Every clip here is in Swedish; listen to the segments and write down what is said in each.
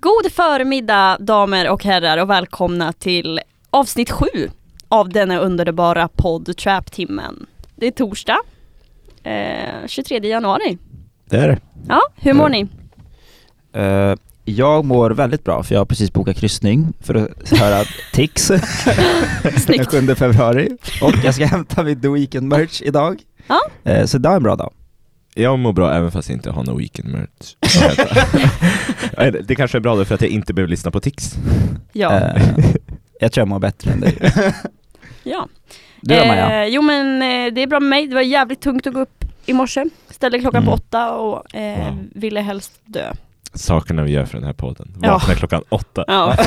God förmiddag damer och herrar och välkomna till avsnitt sju av denna underbara podd Trap-timmen. Det är torsdag, eh, 23 januari. Det är det. Ja, hur mår Ja. ni? Eh, jag mår väldigt bra för jag har precis bokat kryssning för att höra Tix den Snyggt. 7 februari och jag ska hämta mitt The Weeknd-merch idag. Ja. Eh, så det är en bra dag. Jag mår bra även fast jag inte har någon weekend merch. Det- kanske är bra då för att jag inte behöver lyssna på Tix. Ja. Eh, jag tror jag mår bättre än dig. ja. Du då Maja? Eh, jo men eh, det är bra med mig, det var jävligt tungt att gå upp i morse. Ställde klockan på Mm. åtta och eh, Wow. ville helst dö. Sakerna vi gör för den här podden. Ja. Vakna klockan åtta. Ja. Som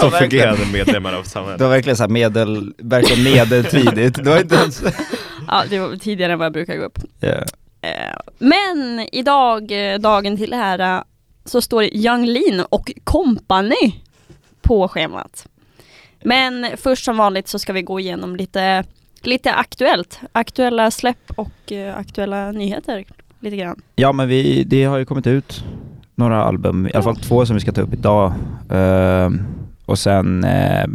Ja, verkligen. fungerande medlemmar av Det samhället. var verkligen såhär medel, verkligen medeltidigt. Det var inte ens... Ja, det var tidigare än vad jag brukar gå upp. Ja. Eh, Men idag, eh, dagen till ära, så står det Young Lean och Company på schemat. Men först som vanligt så ska vi gå igenom lite, lite aktuellt. Aktuella släpp och eh, aktuella nyheter lite grann. Ja men vi, det har ju kommit ut några album, i alla fall två som vi ska ta upp idag. Ehm, och sen eh,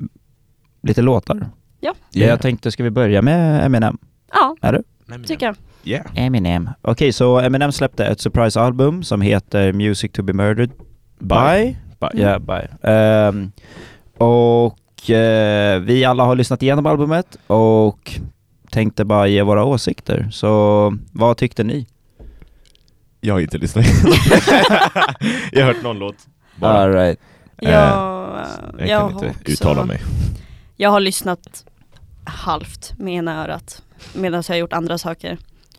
lite låtar. Ja. Jag tänkte, ska vi börja med Eminem? Ja, Är det? tycker jag. Yeah. Eminem. Okej, så Eminem släppte ett surprise-album som heter Music to be murdered by. Bye. Ja, by. Ehm, och eh, vi alla har lyssnat igenom albumet och tänkte bara ge våra åsikter. Så vad tyckte ni? Jag har inte lyssnat. jag har hört någon låt. Bara. All right. Jag, jag jag kan har inte också- uttala mig. Jag har lyssnat halvt med ena örat medan jag har gjort andra saker.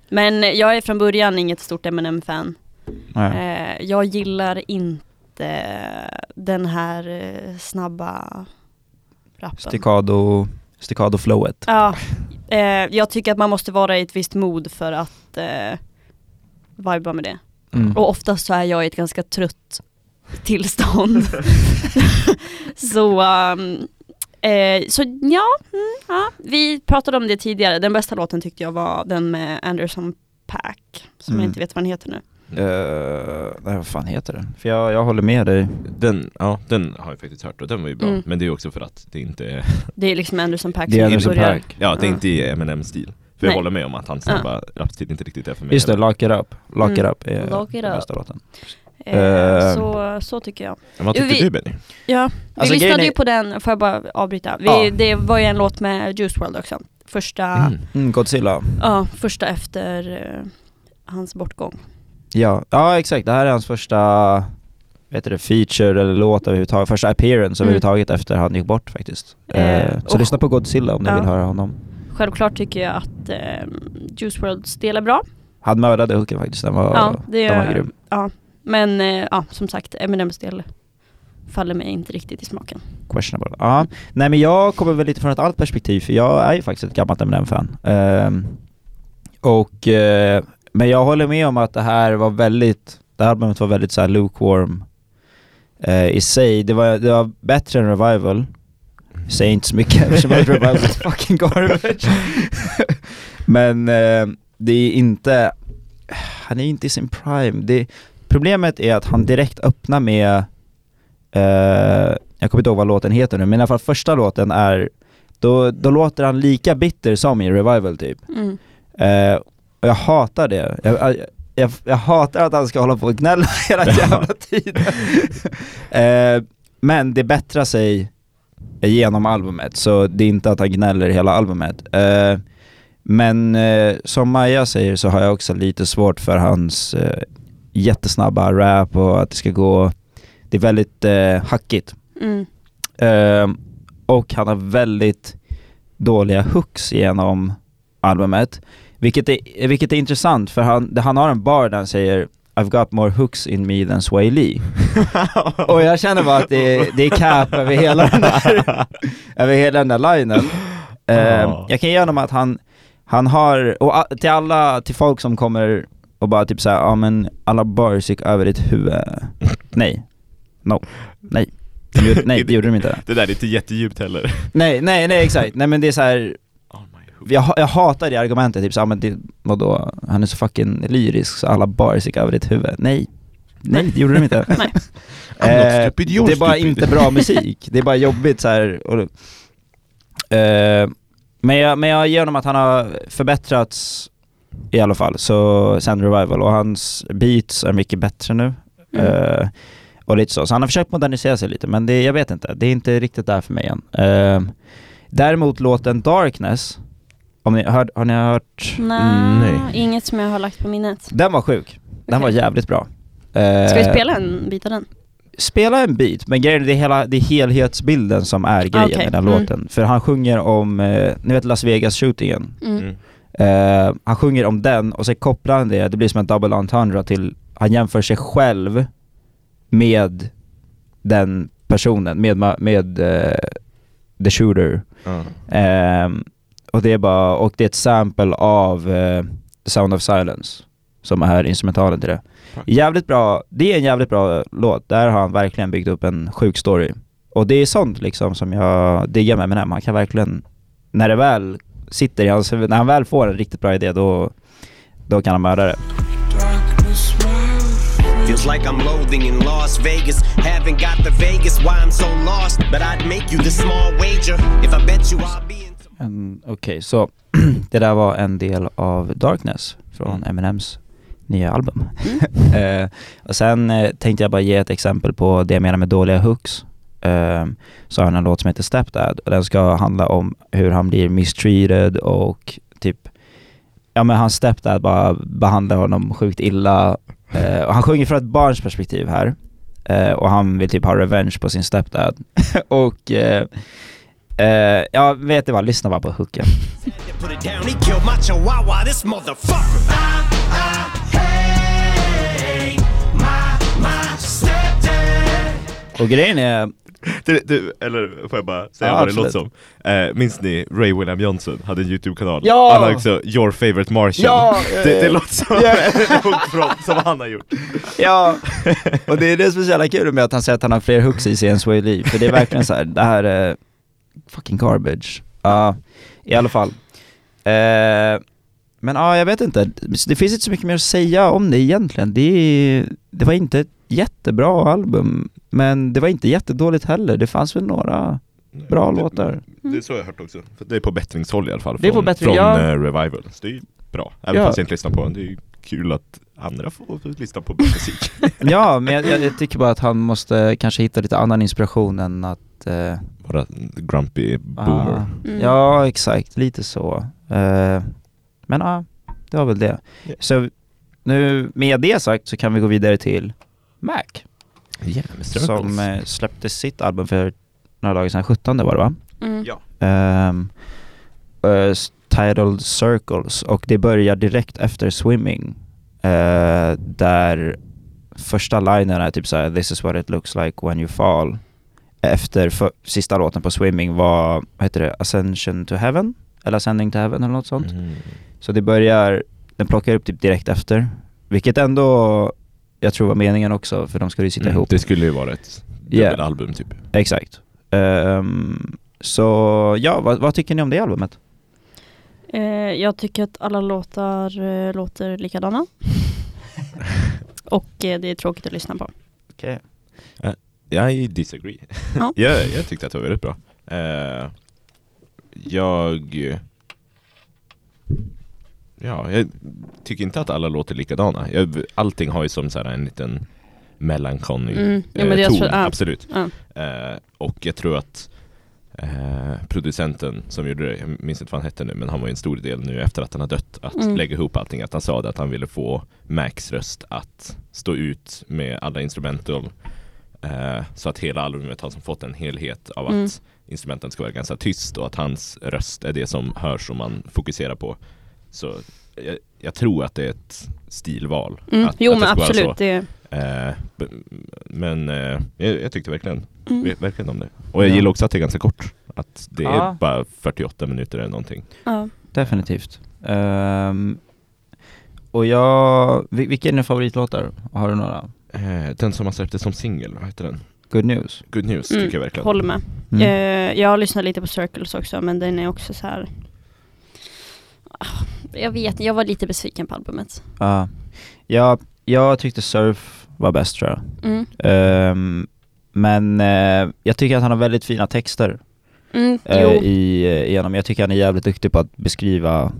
Men jag är från början inget stort Eminem-fan. Eh, jag gillar inte den här eh, snabba rappen. Sticado, sticado flowet. Ja, eh, jag tycker att man måste vara i ett visst mod för att eh, viba med det. Mm. Och oftast så är jag i ett ganska trött tillstånd. så, um, eh, så ja, mm, ja, vi pratade om det tidigare. Den bästa låten tyckte jag var den med Anderson Pack, som jag Mm. inte vet vad den heter nu. Uh, nej, vad fan heter den? För jag, jag håller med dig. Den, ja, den har jag faktiskt hört och den var ju bra. Mm. Men det är också för att det inte är, Det är liksom Anderson Pack Det är som Anderson börjar. Paak. ja, det är inte i Eminem-stil. För jag Nej. håller med om att hans snabba rapstil inte riktigt är för mig. Just det. Lock It Up. Lock Mm. It Up är Lock It den Up. bästa låten. Eh, Eh, så, så tycker jag. Men vad tyckte Vi- du Benny? Ja, vi Alltså, lyssnade ju på den, får jag bara avbryta? Vi, Ja. Det var ju en låt med Juice WRLD också. Första, Mm. Mm, Godzilla. ja, första efter eh, hans bortgång. Ja, ja exakt. Det här är hans första vet du, det, feature eller låt överhuvudtaget. Första appearance Mm. överhuvudtaget efter han gick bort faktiskt. Eh, Eh, så och- lyssna på Godzilla om ni Ja. vill höra honom. Självklart tycker jag att eh, Juice WRLDs del är bra. Han mördade hooken faktiskt. Den var, Ja, det den var grym. ja. Men eh, ja, som sagt, Eminems del faller mig inte riktigt i smaken. Questionable. Ja. Nej men jag kommer väl lite från ett annat perspektiv för jag är ju faktiskt ett gammalt Eminem-fan. Ehm, och, eh, men jag håller med om att det här var väldigt, det här albumet var väldigt så här lukewarm eh, i sig. Det var, det var bättre än Revival. Säger inte så mycket eftersom att Revival är fucking garbage. men eh, det är inte, han är inte i sin prime. Det, problemet är att han direkt öppnar med eh, jag kommer inte ihåg vad låten heter nu, men i alla fall första låten är, då, då låter han lika bitter som i Revival typ. Mm. Eh, och jag hatar det. Jag, jag, jag, jag hatar att han ska hålla på och gnälla hela jävla tiden. eh, men det bättrar sig genom albumet, så det är inte att han gnäller hela albumet. Eh, men eh, som Maja säger så har jag också lite svårt för hans eh, jättesnabba rap och att det ska gå, det är väldigt eh, hackigt. Mm. Ehm, och han har väldigt dåliga hooks genom albumet. Vilket är, vilket är intressant för han, han har en bar där han säger I've got more hooks in me than Sway Lee. och jag känner bara att det är, det är cap över hela den där, över hela den där linen. Ja. jag kan ge honom att han, han har, och till alla, till folk som kommer och bara typ såhär, ja men alla bars gick över ditt huvud. Nej. No. Nej. Nej, det gjorde de inte. Det där är inte jättedjupt heller. Nej, nej, nej exakt. Nej men det är så här. Jag, jag hatar det argumentet, typ såhär, men det, vadå, han är så fucking lyrisk så alla bars gick över ditt huvud. Nej, nej det gjorde de inte. Nej. Eh, stupid, det är bara stupid. inte bra musik, det är bara jobbigt så här. Och, eh, men, jag, men jag ger honom att han har förbättrats i alla fall, så sen Revival och hans beats är mycket bättre nu. Mm. Eh, och lite så. Så han har försökt modernisera sig lite, men det, jag vet inte. Det är inte riktigt där för mig än. Eh, däremot låten Darkness, om ni, hör, har ni hört? Nej, Mm, nej. inget som jag har lagt på minnet. Den var sjuk. Den var jävligt bra. Eh, Ska vi spela en bit av den? Spela en bit, men grejen är det är hela, det är helhetsbilden som är grejen Okej, med den mm. låten. För han sjunger om, eh, ni vet Las Vegas-shootingen? Mm. Mm. Eh, han sjunger om den och så kopplar han det, det blir som en double entendre till, han jämför sig själv med den personen, med, ma- med eh, the shooter. Ja. Och det är bara, och det är ett sample av eh, Sound of Silence som är instrumentalen till det. Jävligt bra, det är en jävligt bra låt, där har han verkligen byggt upp en sjuk story. Och det är sånt liksom som jag diggar med Eminem, han kan verkligen, när det väl sitter i hans huvud, när han väl får en riktigt bra idé då, då kan han mörda det. Feels like I'm loathing in Las Vegas. Haven't got the Vegas, why I'm so lost. But I'd make you the small wager if I bet you I'll be in. Okej, så det där var en del av Darkness från Mm. Eminems nya album. eh, och sen eh, tänkte jag bara ge ett exempel på det jag menar med dåliga hooks. Eh, så har han en låt som heter Stepdad och den ska handla om hur han blir mistreated och typ Ja men hans stepdad bara behandlar honom sjukt illa eh, och han sjunger från ett barns perspektiv här och han vill typ ha revenge på sin stepdad och eh, eh, ja vet du vad, lyssna bara på hooken. My stepdad. Och grejen är, Du, du, eller får jag bara säga Ja, vad det låter som? Eh, minns ni Ray William Johnson hade en YouTube-kanal? Ja! Han har också Your Favorite Martian. Ja, det, det eh, låter som ja. en hook från, som han har gjort. ja, och det är det som är så jävla kul med att han säger att han har fler hooks i sig än Sway Lee, för det är verkligen så här, det här är fucking garbage. Ja, i alla fall. Eh, men ja, jag vet inte, det finns inte så mycket mer att säga om det egentligen. Det, det var inte ett jättebra album, men det var inte jättedåligt heller. Det fanns väl några bra det, låtar. Det är så jag har hört också. För det är på bättringshåll i alla fall. Det är på från, bättring, från ja. eh, Revival. Så det är ju bra. Även Ja. fast jag inte lyssnar på den. Det är ju kul att andra får lyssna på bra musik. Ja, men jag, jag, jag tycker bara att han måste kanske hitta lite annan inspiration än att eh, Bara grumpy boomer. Ah, Mm. Ja, exakt. Lite så. Eh, men ja, det var väl det. Ja. Så nu med det sagt så kan vi gå vidare till Mac. Yeah. Som eh, släppte sitt album för några dagar sedan, 17 var det va? Mm. Ja. Um, titled Circles och det börjar direkt efter Swimming. där första linen är typ såhär This is what it looks like when you fall. Efter för, sista låten på Swimming var, vad heter det, Ascension to Heaven? Eller Ascending to Heaven eller något sånt. Mm. Så det börjar, den plockar upp typ direkt efter. Vilket ändå, jag tror var meningen också, för de skulle ju sitta Mm, ihop. Det skulle ju vara ett Yeah. dubbelalbum typ. Exakt. Ehm, så ja, vad, vad tycker ni om det albumet? Eh, jag tycker att alla låtar eh, låter likadana. Och eh, det är tråkigt att lyssna på. Okej. Jag disagree. Ja. jag, jag tyckte att det var väldigt bra. Eh, jag... Ja, jag tycker inte att alla låter likadana. Jag, allting har ju som så här en liten melancholy Mm. Ja, eh, är ton, så- ja. absolut. Ja. Eh, och jag tror att eh, producenten som gjorde det, jag minns inte vad han hette nu, men han var ju en stor del nu efter att han har dött, att Mm. lägga ihop allting. Att han sa att han ville få Max röst att stå ut med alla instrumental så att hela albumet har som fått en helhet av Mm. att instrumenten ska vara ganska tyst och att hans röst är det som hörs och man fokuserar på. Så jag, jag tror att det är ett stilval. Mm. Att, jo att men absolut. Det, Eh, men eh, jag, jag tyckte verkligen, mm. ver- verkligen om det. Och jag Ja. gillar också att det är ganska kort. Att det Ja. är bara 48 minuter eller någonting. ja. Definitivt. Ehm, och jag, vil- vilka är dina favoritlåtar? Har du några? Eh, den som har släppt det som singel, vad heter den? Good News? Good News Mm, tycker jag verkligen. Håller med. Mm. Eh, jag har lyssnat lite på Circles också men den är också så här. Jag vet, jag var lite besviken på albumet. Ja. Ja, jag tyckte Surf var bäst tror jag. Mm. Ehm, men eh, jag tycker att han har väldigt fina texter Mm, eh, i, eh, igenom. Jag tycker han är jävligt duktig på att beskriva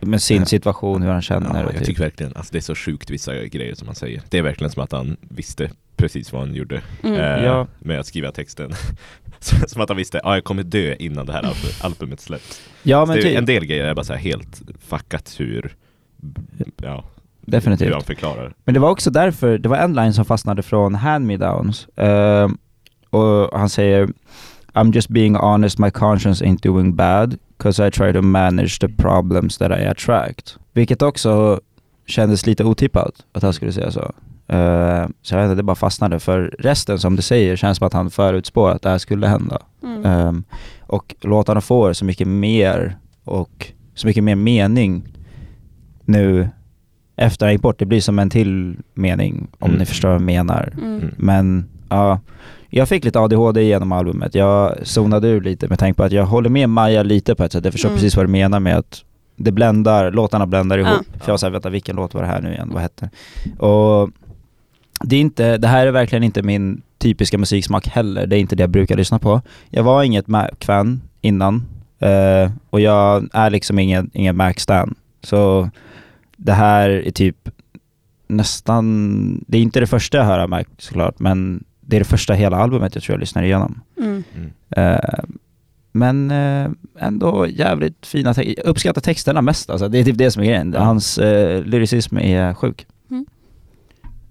med sin situation, hur han känner. Ja, jag typ. tycker verkligen, alltså det är så sjukt vissa grejer som han säger. Det är verkligen som att han visste precis vad han gjorde Mm. eh, Ja. med att skriva texten. Så- som att han visste, ja jag kommer dö innan det här albu- albumet släpps. Ja Så men det, är- typ, en del grejer är bara så här helt fuckat hur, ja, hur definitivt. han förklarar. Men det var också därför, det var en line som fastnade från Hand Me Downs. Ehm, och han säger I'm just being honest, my conscience ain't doing bad, cause I try to manage the problems that I attract. Vilket också kändes lite otippat, att han skulle säga så. Ehm, så jag vet inte, det bara fastnade. För resten som du säger känns som att han förutspår att det här skulle hända. Mm. Ehm, och låtarna får så mycket mer och så mycket mer mening nu efter han gick bort. Det blir som en till mening om Mm. ni förstår vad jag menar. Mm. Mm. Men ja, jag fick lite ADHD genom albumet. Jag zonade ur lite med tanke på att jag håller med Maja lite på ett sätt. Jag förstår Mm. precis vad du menar med att det bländar, låtarna bländar ihop. Ja. För jag var såhär, vänta vilken låt var det här nu igen? Vad hette? Och det är inte, det här är verkligen inte min typiska musiksmak heller. Det är inte det jag brukar lyssna på. Jag var inget Mac-fan innan. eh, och jag är liksom ingen, ingen Mac-stan. Så det här är typ nästan, det är inte det första jag hör av Mac såklart, men det är det första hela albumet jag tror jag lyssnar igenom. Mm. Mm. Eh, men eh, ändå jävligt fina texter. Jag uppskattar texterna mest alltså. Det är typ det som är grejen. Hans uh, lyricism är sjuk. Mm.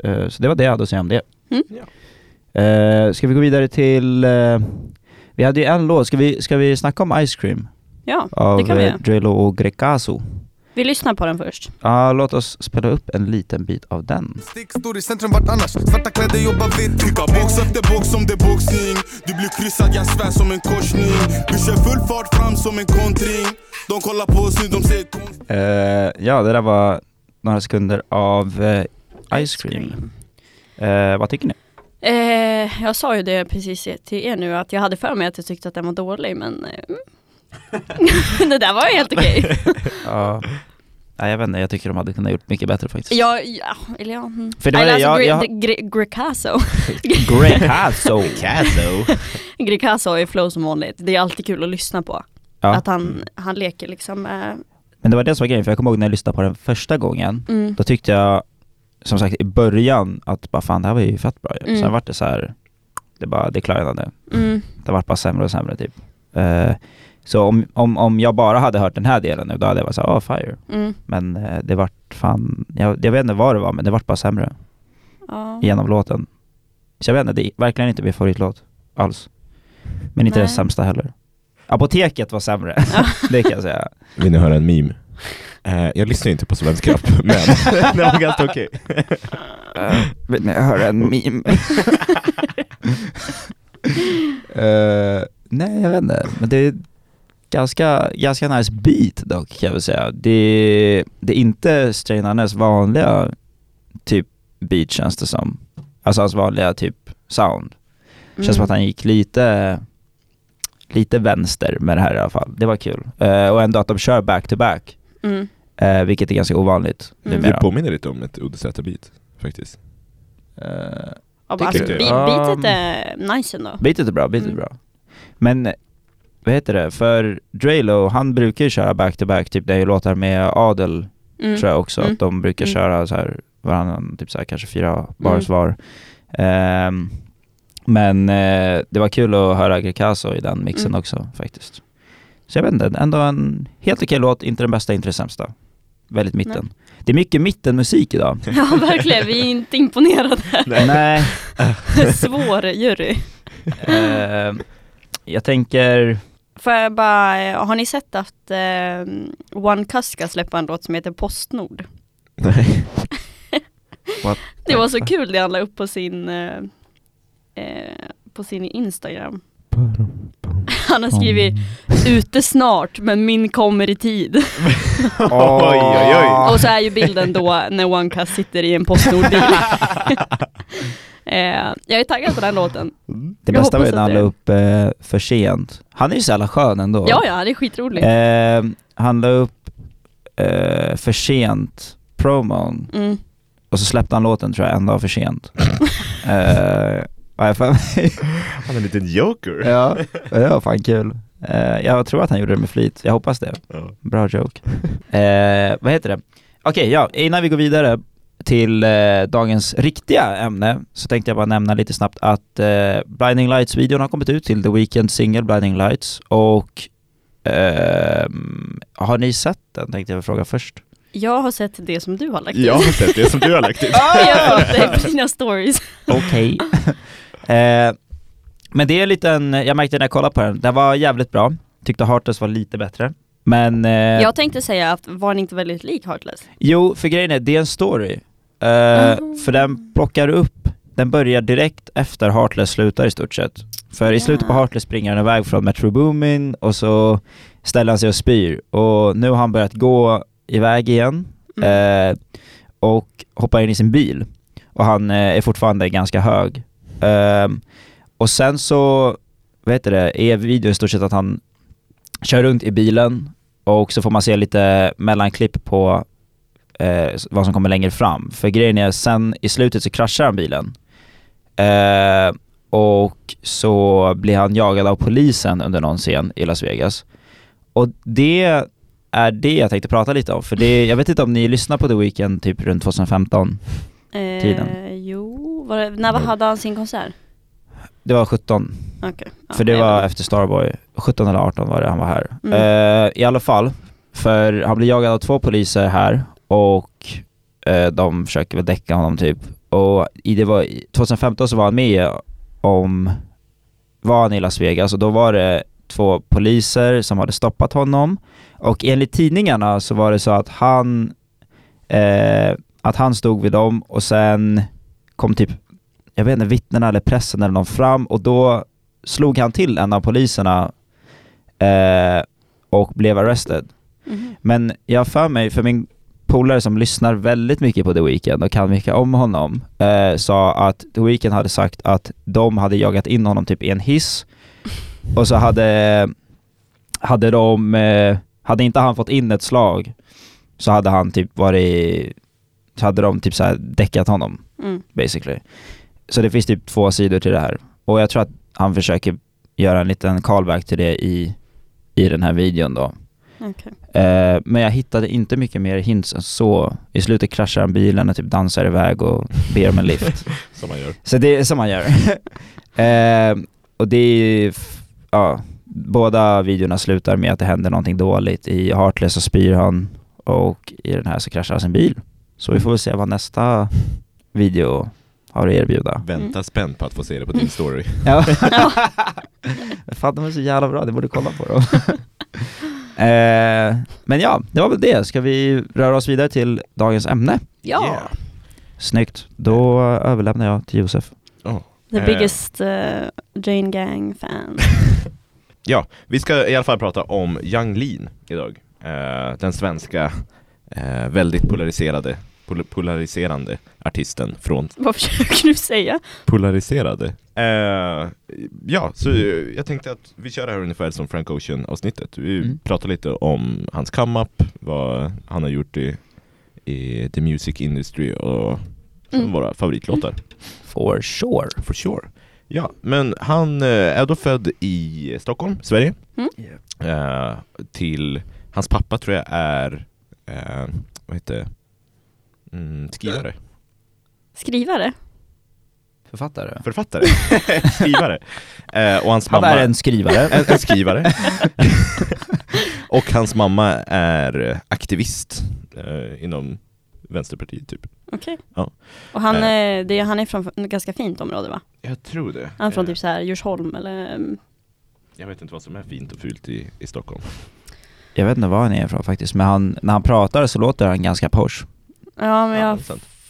Eh, så det var det jag hade att säga om det. Mm. Eh, ska vi gå vidare till... eh, vi hade ju en låt, ska vi, ska vi snacka om Ice Cream? Ja, Av det kan vi eh, göra. Drelo och Grecaso. Vi lyssnar på den först. Ja, låt oss spela upp en liten bit av den. Stick står i centrum vart annars Svarta kläder jobbar vitt Skicka box efter box som det är boxning Du blir kryssad, jag svär som en korsning Vi kör full fart fram som en kontring De kollar på oss nu, de säger konst Eh, ja, det där var några sekunder av eh, Ice Cream. Eh, vad tycker ni? Jag sa ju det precis till er nu att jag hade för mig att jag tyckte att den var dålig men eh, det där var ju helt okej. Ja. Nej, jag vet inte, jag tycker de hade kunnat gjort mycket bättre faktiskt. Ja, ja, eller ja. mm. För det var Eller det, alltså, jag- jag- Gre- Grecaso. Grecaso! Caso! Grecaso är flow som vanligt. Det är alltid kul att lyssna på. Ja. Att han, han leker liksom med... Men det var det som var grejen, för jag kommer ihåg när jag lyssnade på den första gången, Mm. då tyckte jag, som sagt i början, att bara fan det här var ju fett bra ju. Mm. Sen vart det så här, det bara declinade. Mm. Det vart bara sämre och sämre typ. Eh, så om, om, om jag bara hade hört den här delen nu, då hade jag varit såhär, åh fire. Mm. Men eh, det vart fan, jag, jag vet inte vad det var, men det vart bara sämre Ja. genom låten. Så jag vet inte, det är verkligen inte min favoritlåt alls. Men inte Nej. den sämsta heller. Apoteket var sämre, det kan jag säga. Vill ni höra en meme? Eh, jag lyssnar inte på svensk rap, men det var ganska okej. Uh, vill ni höra en meme? Eh, nej, jag vet inte. Men det är ganska, ganska nice beat dock kan jag väl säga. Det, det är inte Strainarnes vanliga typ beat känns det som. Alltså hans vanliga typ sound. Känns som att han gick lite, lite vänster med det här i alla fall. Det var kul. Eh, och ändå att de kör back to back, Mm. eh, vilket är ganska ovanligt Mm. Det numera. påminner lite om ett UDZ-beat faktiskt. Ja, Tycker alltså, beatet är nice ändå. Beatet är bra, beatet är Mm. bra. Men vad heter det? För Drelo, han brukar ju köra back to back, typ det är ju låtar med Adel Mm. tror jag också, Mm. att de brukar Mm. köra så här varannan, typ så här kanske fyra bars Mm. var. Ehm, men eh, det var kul att höra Grecaso i den mixen Mm. också faktiskt. Så jag vet inte, ändå en helt okej låt, inte den bästa, inte den sämsta. Väldigt mitten. Det är mycket mittenmusik idag. Ja, verkligen. Vi är inte imponerade. Nej, Svår jury. eh, jag tänker, Får jag bara, har ni sett att eh, One Cuss ska släppa en låt som heter Postnord? Nej. Det var så kul det han la upp på sin, eh, eh, på sin Instagram. Han har skrivit ute snart men min kommer i tid. Oj, oj, oj. Och så är ju bilden då när One Cuss sitter i en Postnord-bil. Eh, jag är taggad på den låten. Det Jag bästa var ju när han la upp eh, för sent. Han är ju så jävla skön ändå. Ja, ja, det är skitroligt. Eh, han la upp eh, för sent promon Mm. och så släppte han låten tror jag en dag för sent. eh, jag. Han är en liten joker. ja, det var fan kul. Eh, jag tror att han gjorde det med flit, jag hoppas det. Ja. Bra joke. Eh, vad heter det? Okej, ja, innan vi går vidare till eh, dagens riktiga ämne så tänkte jag bara nämna lite snabbt att eh, Blinding Lights-videon har kommit ut till The Weeknd singel Blinding Lights och ehm, har ni sett den tänkte jag fråga först. Jag har sett det som du har lagt Jag har sett det som du har lagt ut. Jag har fått det på dina stories. Okej. eh, men det är en liten, jag märkte när jag kollade på den, den var jävligt bra. Tyckte Heartless var lite bättre. Men eh, Jag tänkte säga att var den inte väldigt lik Heartless? Jo, för grejen är, det är en story. Eh, Mhm. För den plockar upp, den börjar direkt efter Heartless slutar i stort sett. För i slutet på. Heartless springer han iväg från Metro Boomin och så ställer han sig och spyr. Och nu har han börjat gå iväg igen Mm. eh, och hoppar in i sin bil. Och han eh, är fortfarande ganska hög. Ehm, och sen så, vad heter det, är videon i stort sett att han kör runt i bilen och så får man se lite mellanklipp på eh, vad som kommer längre fram. För grejen är, sen i slutet så kraschar han bilen. Eh, och så blir han jagad av polisen under någon scen i Las Vegas. Och det är det jag tänkte prata lite om, för det, jag vet inte om ni lyssnar på The Weeknd typ runt 2015? Eh, tiden. Jo, var det, när hade han sin konsert? Det var 17, Okej. ja, för det var vet. efter Starboy. 17 eller 18 var det han var här. Mm. Eh, I alla fall, för han blir jagad av två poliser här och eh, de försöker väl däcka honom typ. Och i det var, 2015 så var han med om, var han i Las Vegas och då var det två poliser som hade stoppat honom och enligt tidningarna så var det så att han, eh, att han stod vid dem och sen kom typ, jag vet inte, vittnena eller pressen eller någon fram och då slog han till en av poliserna eh, och blev arrested. Mhm. Men jag för mig, för min polare som lyssnar väldigt mycket på The Weeknd och kan mycket om honom, eh, sa att The Weeknd hade sagt att de hade jagat in honom typ i en hiss och så hade, hade de, eh, hade inte han fått in ett slag så hade han typ varit, så hade de typ så här däckat honom Mm. basically. Så det finns typ två sidor till det här. Och jag tror att han försöker göra en liten callback till det i, i den här videon då. Okej. Eh, men jag hittade inte mycket mer hints än så. I slutet kraschar han bilen och typ dansar iväg och ber om en lift. Som man gör. Så det är som man gör. eh, och det är, ja, båda videorna slutar med att det händer någonting dåligt. I Heartless så spyr han och i den här så kraschar han sin bil. Så vi får väl se vad nästa video har att erbjuda. Vänta Mm. spänt på att få se det på din story. Ja. Fan, de är så jävla bra, det borde kolla på dem. Eh, men ja, det var väl det. Ska vi röra oss vidare till dagens ämne? Ja, Yeah. Snyggt. Då överlämnar jag till Josef. the Eh. biggest uh, Jane Gang fan. Ja, vi ska i alla fall prata om Yang Lin idag. Eh, den svenska, eh, väldigt polariserade, pol- polariserande artisten från Vad försöker du säga? Polariserade. Eh, ja, så eh, jag tänkte att vi kör det här ungefär som Frank Ocean avsnittet. Vi Mm. pratar lite om hans come-up, vad han har gjort i, i the music industry och Mm. våra favoritlåtar. For sure. For sure. Ja, men han eh, är då född i Stockholm, Sverige. Mm. Eh, till, hans pappa tror jag är, eh, vad heter det? Mm, skrivare. Skrivare? Författare. Författare. skrivare. Eh, och hans Han mamma är en skrivare. en, en skrivare. och hans mamma är aktivist eh, inom Vänsterpartiet typ. Okej. Ja. Och han, Eh. är, det, han är från ett ganska fint område va? Jag tror det. Han är från Eh, typ så här Djursholm eller... mm, Jag vet inte vad som är fint och fult i, i Stockholm. Jag vet inte var han är ifrån faktiskt, men han, när han pratar så låter han ganska posh. Ja men Ja, jag har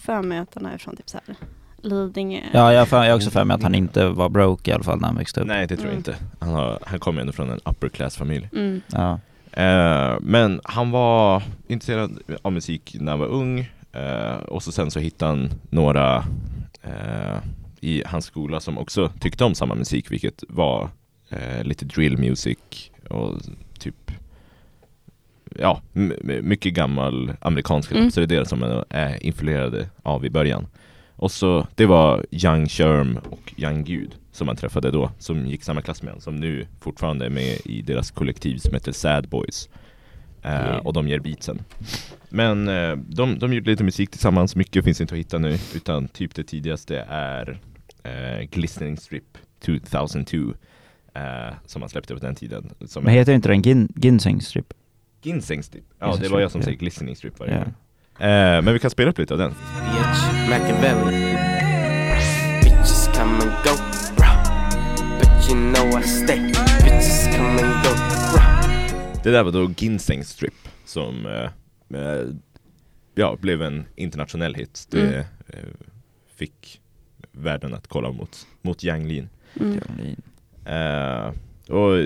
för mig att han är från typ så här Lidingö. Ja, jag har för- jag har också för mig att han inte var broke i alla fall när han växte upp. Nej det tror jag Mm. inte. Han, har, han kommer ändå från en upper class familj. Mm. Ja. Eh, men han var intresserad av musik när han var ung eh, och så sen så hittade han några eh, i hans skola som också tyckte om samma musik vilket var eh, lite drill music och typ ja, mycket gammal amerikansk rap, Mm. så det är det som man är influerade av i början. Och så, det var Young Sherm och Young Gud som man träffade då, som gick samma klass med honom, som nu fortfarande är med i deras kollektiv som heter Sad Boys. Eh. Och de ger beatsen. Men eh, de, de gjorde lite musik tillsammans, mycket finns inte att hitta nu, utan typ det tidigaste är eh, Glistening Strip 2002 eh, som man släppte på den tiden. Som Men heter inte den Gin Ginseng Strip? Ginseng Strip. Ja, det var jag som ja. säger Glistening Strip varje gång. Eh, men vi kan spela upp lite av den. Det där var då Ginseng Strip som eh, eh, ja, blev en internationell hit. Det Mm. eh, fick världen att kolla mot, mot Yang Lin. Mm. Och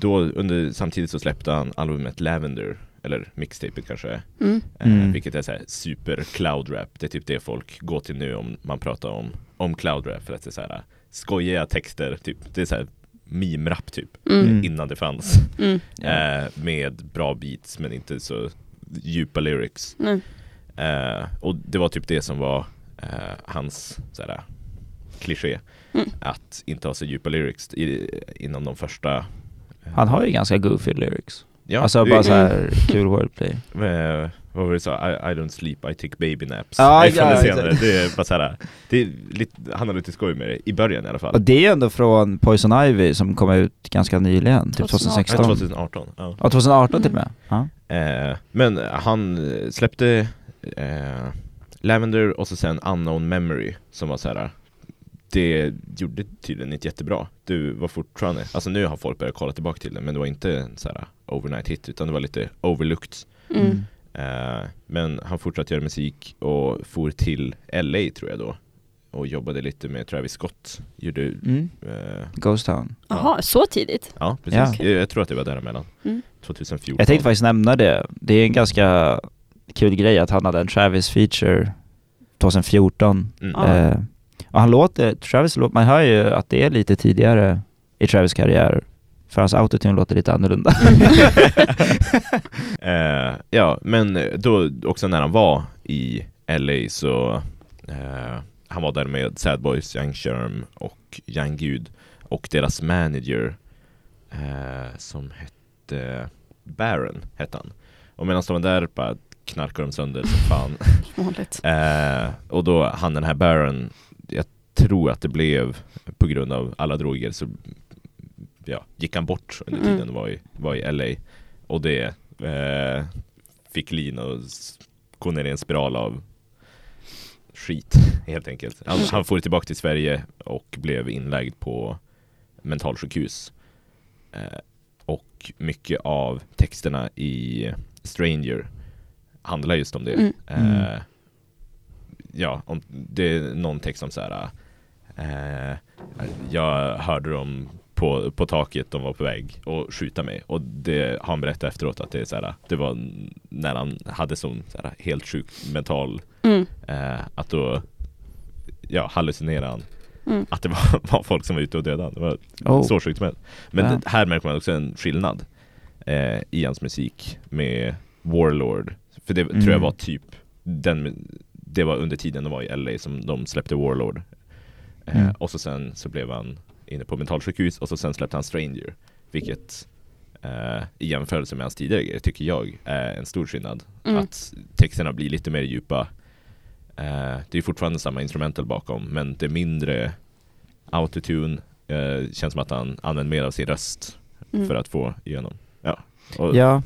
då under, samtidigt så släppte han albumet Lavender, eller mixtapet kanske. Mm. Eh, Mm. Vilket är så här super cloud rap. Det är typ det folk går till nu om man pratar om, om cloud rap. För att det är så här skojiga texter, typ. Det är så här meme-rap typ. Mm. Mm. Innan det fanns. Mm. Eh, med bra beats men inte så djupa lyrics. Eh, och det var typ det som var eh, hans såhär, kliché. Mm. Att inte ha så djupa lyrics i, inom de första Han har ju ganska goofy lyrics. ja, alltså bara så här kul wordplay. Eh, vad var det så? I, I don't sleep, I take baby naps. Från ja, det senare. Det är bara såhär, det är lite, han har lite skoj med det, i början i alla fall. Och det är ändå från Poison Ivy som kom ut ganska nyligen, typ 2018. 2016. Ja, 2018. Ja. Ja, 2018 till och med. Ja. Eh, men han släppte eh, Lavender och så sen Unknown Memory som var så här. Det gjorde tydligen inte jättebra. Du var fortfarande, alltså nu har folk börjat kolla tillbaka till det men det var inte en så här overnight hit utan det var lite overlooked. Mm. Eh, men han fortsatte göra musik och for till LA tror jag då och jobbade lite med Travis Scott. Gjorde, Mm. eh, Ghost Town. Jaha, så tidigt? ja precis. Ja. Jag, jag tror att det var däremellan. Mm. 2014. Jag tänkte faktiskt nämna det. Det är en ganska kul grej att han hade en Travis feature 2014. Mm. Ja. Och han låter, Travis låter, man hör ju att det är lite tidigare i Travis karriär. För hans autotune låter lite annorlunda. Eh, ja, men då också när han var i LA så eh, han var där med Sad Boys, Young Sherm och Young Gud och deras manager eh, som hette Baron hette han. Och medan de var där bara knarkade de sönder som fan. Eh, och då han den här Baron, tror att det blev på grund av alla droger så ja, gick han bort under Mm. tiden var i, var i LA. Och det eh, fick Lin att gå ner i en spiral av skit helt enkelt. Han, han får tillbaka till Sverige och blev inlagd på mentalsjukhus. Eh, och mycket av texterna i Stranger handlar just om det. Mm. Eh, ja, om, det är någon text som så här. Eh, jag hörde dem på, på taket, de var på väg att skjuta mig och det har han berättat efteråt att det är så här, det var när han hade sån så här, helt sjuk mental Mm. eh, att då ja, hallucinerade han Mm. att det var, var folk som var ute och dödade han. Det var Oh. så sjukt helst. Men Ja. det, här märker man också en skillnad eh, i hans musik med Warlord. För det tror jag Mm. var typ den, det var under tiden de var i LA som de släppte Warlord. Eh, Mm. Och så sen så blev han inne på mentalsjukhus och så sen släppte han Stranger. Vilket eh, i jämförelse med hans tidigare grejer tycker jag är en stor skillnad. Mm. Att texterna blir lite mer djupa. Eh, det är fortfarande samma instrumental bakom men det är mindre autotune. Eh, känns som att han använder mer av sin röst Mm. för att få igenom. Ja. Och, Ja.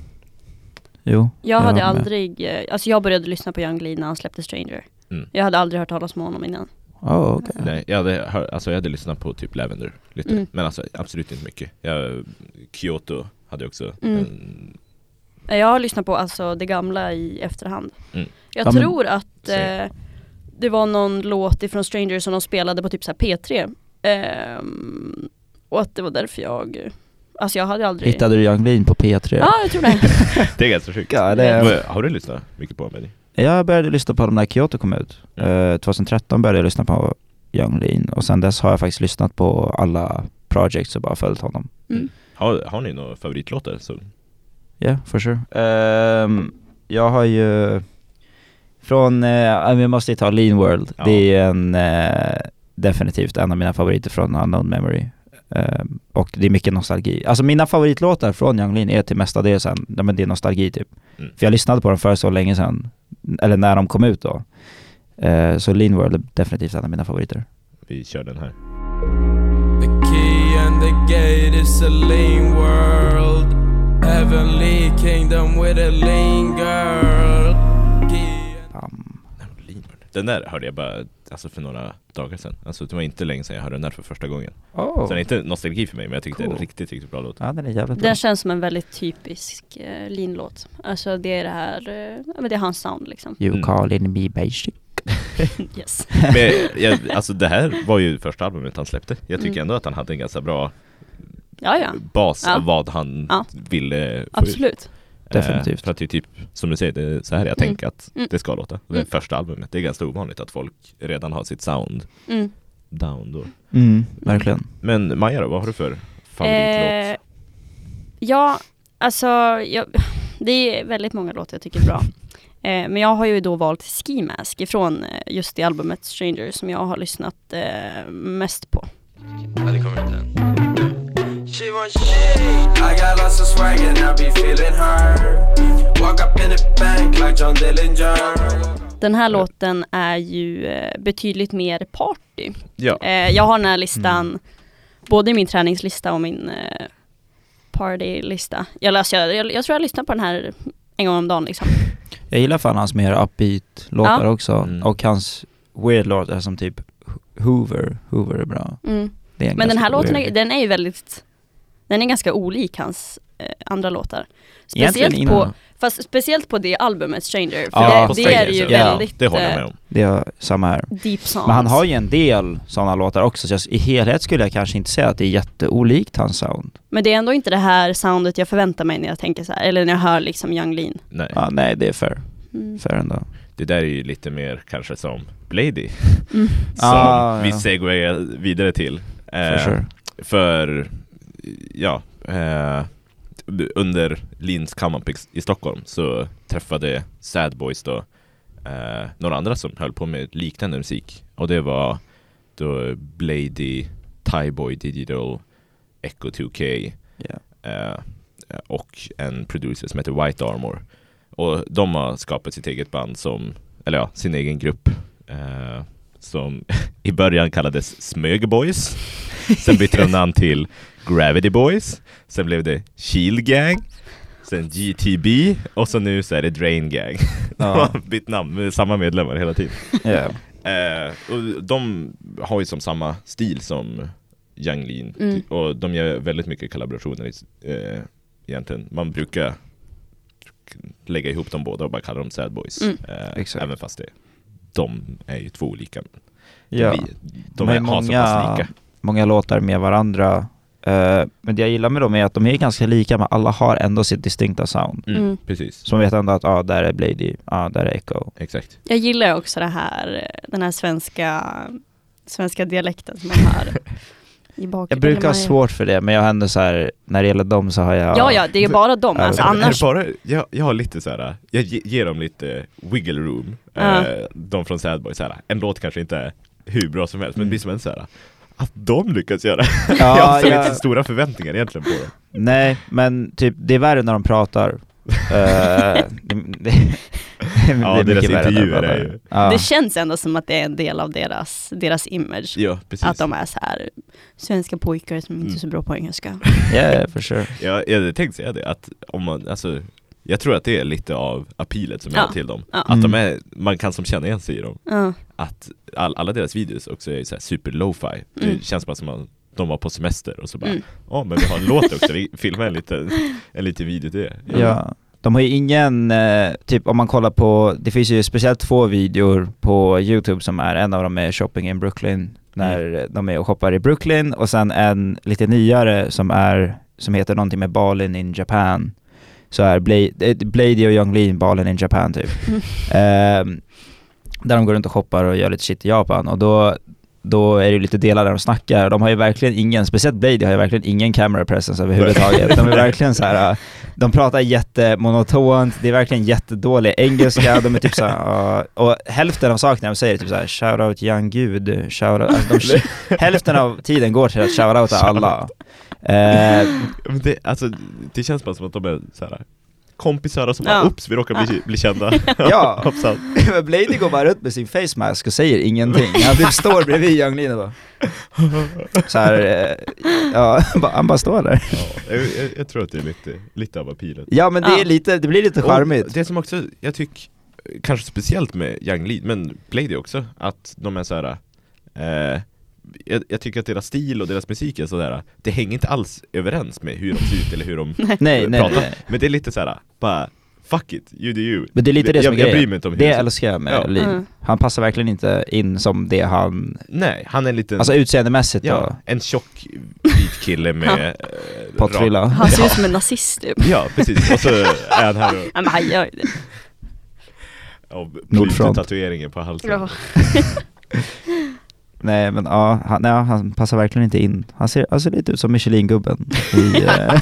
Jo. Jag hade håller med. aldrig, eh, alltså jag började lyssna på Young Lee när han släppte Stranger. Mm. Jag hade aldrig hört talas om honom innan. Oh, okej. Nej, jag hade, hör, alltså jag hade lyssnat på typ Lavender lite, Mm. men alltså absolut inte mycket. Jag, Kyoto hade jag också Mm. en, Jag har lyssnat på alltså det gamla i efterhand. Mm. Jag Ja, men- tror att Same. eh, det var någon låt ifrån Stranger som de spelade på typ så här P3. Ehm, och att det var därför jag, alltså jag hade aldrig Hittade du Young Lean på P3? Ja, jag tror det. Det är ganska sjukt. Ja, det Men Har du lyssnat mycket på Benny? Jag började lyssna på dem när Kyoto kom ut. Mm. Eh, 2013 började jag lyssna på Young Lean och sen dess har jag faktiskt lyssnat på alla projects och bara följt honom. Mm. Har, har ni några favoritlåtar? Så, Yeah, for sure. Ehm, jag har ju från, uh, vi måste ta Lean World. Ja. Det är en, eh, definitivt en av mina favoriter från Unknown Memory. Ehm, och det är mycket nostalgi. Alltså mina favoritlåtar från Young Lean är till mestadels en, ja, men det är nostalgi typ. Mm. För jag lyssnade på dem för så länge sedan, eller när de kom ut då. Eh, så Lean World är definitivt en av mina favoriter. Vi kör den här. The key and the gate is a lean world. Heavenly kingdom with a lean girl. Um, Den där hörde jag bara alltså för några dagar sedan. Alltså det var inte länge sedan jag hörde den där för första gången. oh. Så den är inte nostalgi för mig men jag tyckte det är en Cool. riktigt, riktigt bra låt. Ja den är jävligt bra. Den känns som en väldigt typisk eh, Lean-låt. Alltså det är det här, eh, det är hans sound liksom. You Mm. calling me basic. Yes. Men jag, alltså det här var ju första albumet han släppte. Jag tycker Mm. ändå att han hade en ganska bra Ja, ja. bas Ja. av vad han Ja. ville få ut. Absolut. Definitivt. Eh, för att det är typ, som du säger, det är så här jag Mm. tänker att Mm. det ska låta. Det Mm. första albumet, det är ganska ovanligt att folk redan har sitt sound Mm. down då. Mm, verkligen. Men Maja då, vad har du för favoritlåt? Eh, ja, alltså jag, det är väldigt många låtar jag tycker är bra. Eh, men jag har ju då valt Ski Mask ifrån eh, just det albumet Stranger som jag har lyssnat eh, mest på. She want shit. I got lots of swag and I be feeling her. Walk up in the bank like John Dillinger. Den här låten är ju eh, betydligt mer party. Ja, Eh, jag har den här listan, både i min träningslista och min eh, partylista. Jag, läser, jag, jag, jag tror jag lyssnar på den här en gång om dagen liksom. Jag gillar fan hans mer upbeat-låtar Ja. också. Mm. Och hans weird-låtar som typ Hoover. Hoover är bra. Mm. Är en Men den här låten är, den är ju väldigt, den är ganska olik hans eh, andra låtar. Speciellt på, fast speciellt på det albumet Stranger, för Ja, det, det är Stranger, ju så- ja, väldigt det håller jag med om. Det är samma här. deep songs. Men han har ju en del sådana låtar också, så jag, i helhet skulle jag kanske inte säga att det är jätteolikt hans sound. Men det är ändå inte det här soundet jag förväntar mig när jag tänker så här, eller när jag hör liksom Young Lean. Nej, Ja, nej, det är fair. Mm. Fair ändå. det där är ju lite mer kanske som Blady. Mm. Som Ah, vi ja. segwayar vidare till. For Eh, sure. För, ja, eh, under Lins Up i, Stockholm så träffade Sad Boys då eh, några andra som höll på med liknande musik. Och det var då Blady, Tyboy Digital, Echo 2K Ja. eh, och en producer som heter White Armor. Och de har skapat sitt eget band som, eller ja, sin egen grupp eh, som i början kallades Smögeboys. Sen bytte de namn till Gravity Boys. Sen blev det Shield Gang. Sen GTB och så nu så är det Drain Gang. De har bytt namn med samma medlemmar hela tiden. Ja. Eh, och de har ju som samma stil som Young Lean Mm. och de gör väldigt mycket kollaborationer i- eh, egentligen. Man brukar lägga ihop dem båda och bara kalla dem Sad Boys. Mm. Eh, Exakt. även fast det, de är ju två olika. ja. De, de De är, är många- pass lika. Många låtar med varandra. Eh, men det jag gillar med dem är att de är ganska lika, men alla har ändå sitt distinkta sound. Mm, Mm. Precis, Så man vet ändå att, ja, ah, där är Blady, ja, ah, där är Echo. exakt. Jag gillar också det här, den här svenska, svenska dialekten som man hör i bakgrunden. Jag brukar ha svårt för det, men jag har ändå så här, när det gäller dem så har jag... Ja, ja, det är bara dem. Alltså, annars, bara, jag, jag har lite så här. jag ge- ger dem lite wiggle room, eh, de från Sad Boys, så här. En låt kanske inte är hur bra som helst, men Mm. det blir som en så här. Att de lyckas göra Ja, Jag har ja. inte stora förväntningar egentligen på dem Nej, men typ det är värre när de pratar. Eh, det, det, det Ja, deras intervjuer är ju- Ja. det känns ändå som att det är en del av deras, deras image. Ja, precis Att de är så här svenska pojkar som inte är så bra på engelska. Yeah, for sure. Jag, jag tänkte säga det, att om man, alltså Jag tror att det är lite av appealet som Ja. är till dem Ja. Att de Mm. är, man kan som känna igen sig i dem Ja. Att all, alla deras videos också är så här super lo-fi Mm. Det känns bara som att de var på semester och så bara Mm. Ja men vi har en låt också, vi filmar en liten, en liten video till det Ja. De har ju ingen, eh, typ om man kollar på, det finns ju speciellt två videor på youtube som är, en av dem är Shopping in Brooklyn, när de är och shoppar i Brooklyn och sen en lite nyare som är, som heter någonting med Balin in Japan. Så är Blade, eh, Blady och Young Lean Balin in Japan typ. Mm. Ehm, där de går runt och shoppar och gör lite shit i Japan och då då är det ju lite delar där de snackar. De har ju verkligen ingen, speciellt Blady har ju verkligen ingen camera presence överhuvudtaget. De är verkligen så här. äh, de pratar jättemonotont, det är verkligen jättedålig engelska, de är typ såhär, och hälften av sakerna de säger är typ såhär shoutout young gud, shoutout, alltså de, hälften av tiden går till att shoutouta alla. Eh, det, alltså, det känns bara som att de är så här kompisar som Ja. bara ups, vi råkar bli, bli kända. Ja. Men Blady går bara runt med sin face mask och säger ingenting. Han typ står bredvid Young Lean och bara så här, eh, ja, han bara står där. Ja, jag, jag, tror att det är lite, lite av appealet. Ja men det är lite, det blir lite Och charmigt. Det som också, jag tycker, kanske speciellt med Young Lead, men Blady också, att de är så här. Eh, jag, jag tycker att deras stil och deras musik är sådär, det hänger inte alls överens med hur de ser ut eller hur de Nej, pratar. nej. Men det är lite så här, bara fuck it, you do you. Men det är lite det som jag, är jag bryr grejen. mig inte om hur Det ut. älskar jag med Ja. Lean. Mm. Han passar verkligen inte in som det han, Nej, han är en liten, alltså utseendemässigt ja, då, en tjock vit kille med eh, pottfrilla. Han ser ut som en nazist typ. Ja, precis. Och så är han här och, Ja, men han gör ju det. och tatueringen på halsen. Ja. Nej men ja, han, nej, han passar verkligen inte in. Han ser, han ser lite ut som Michelin-gubben i, eh,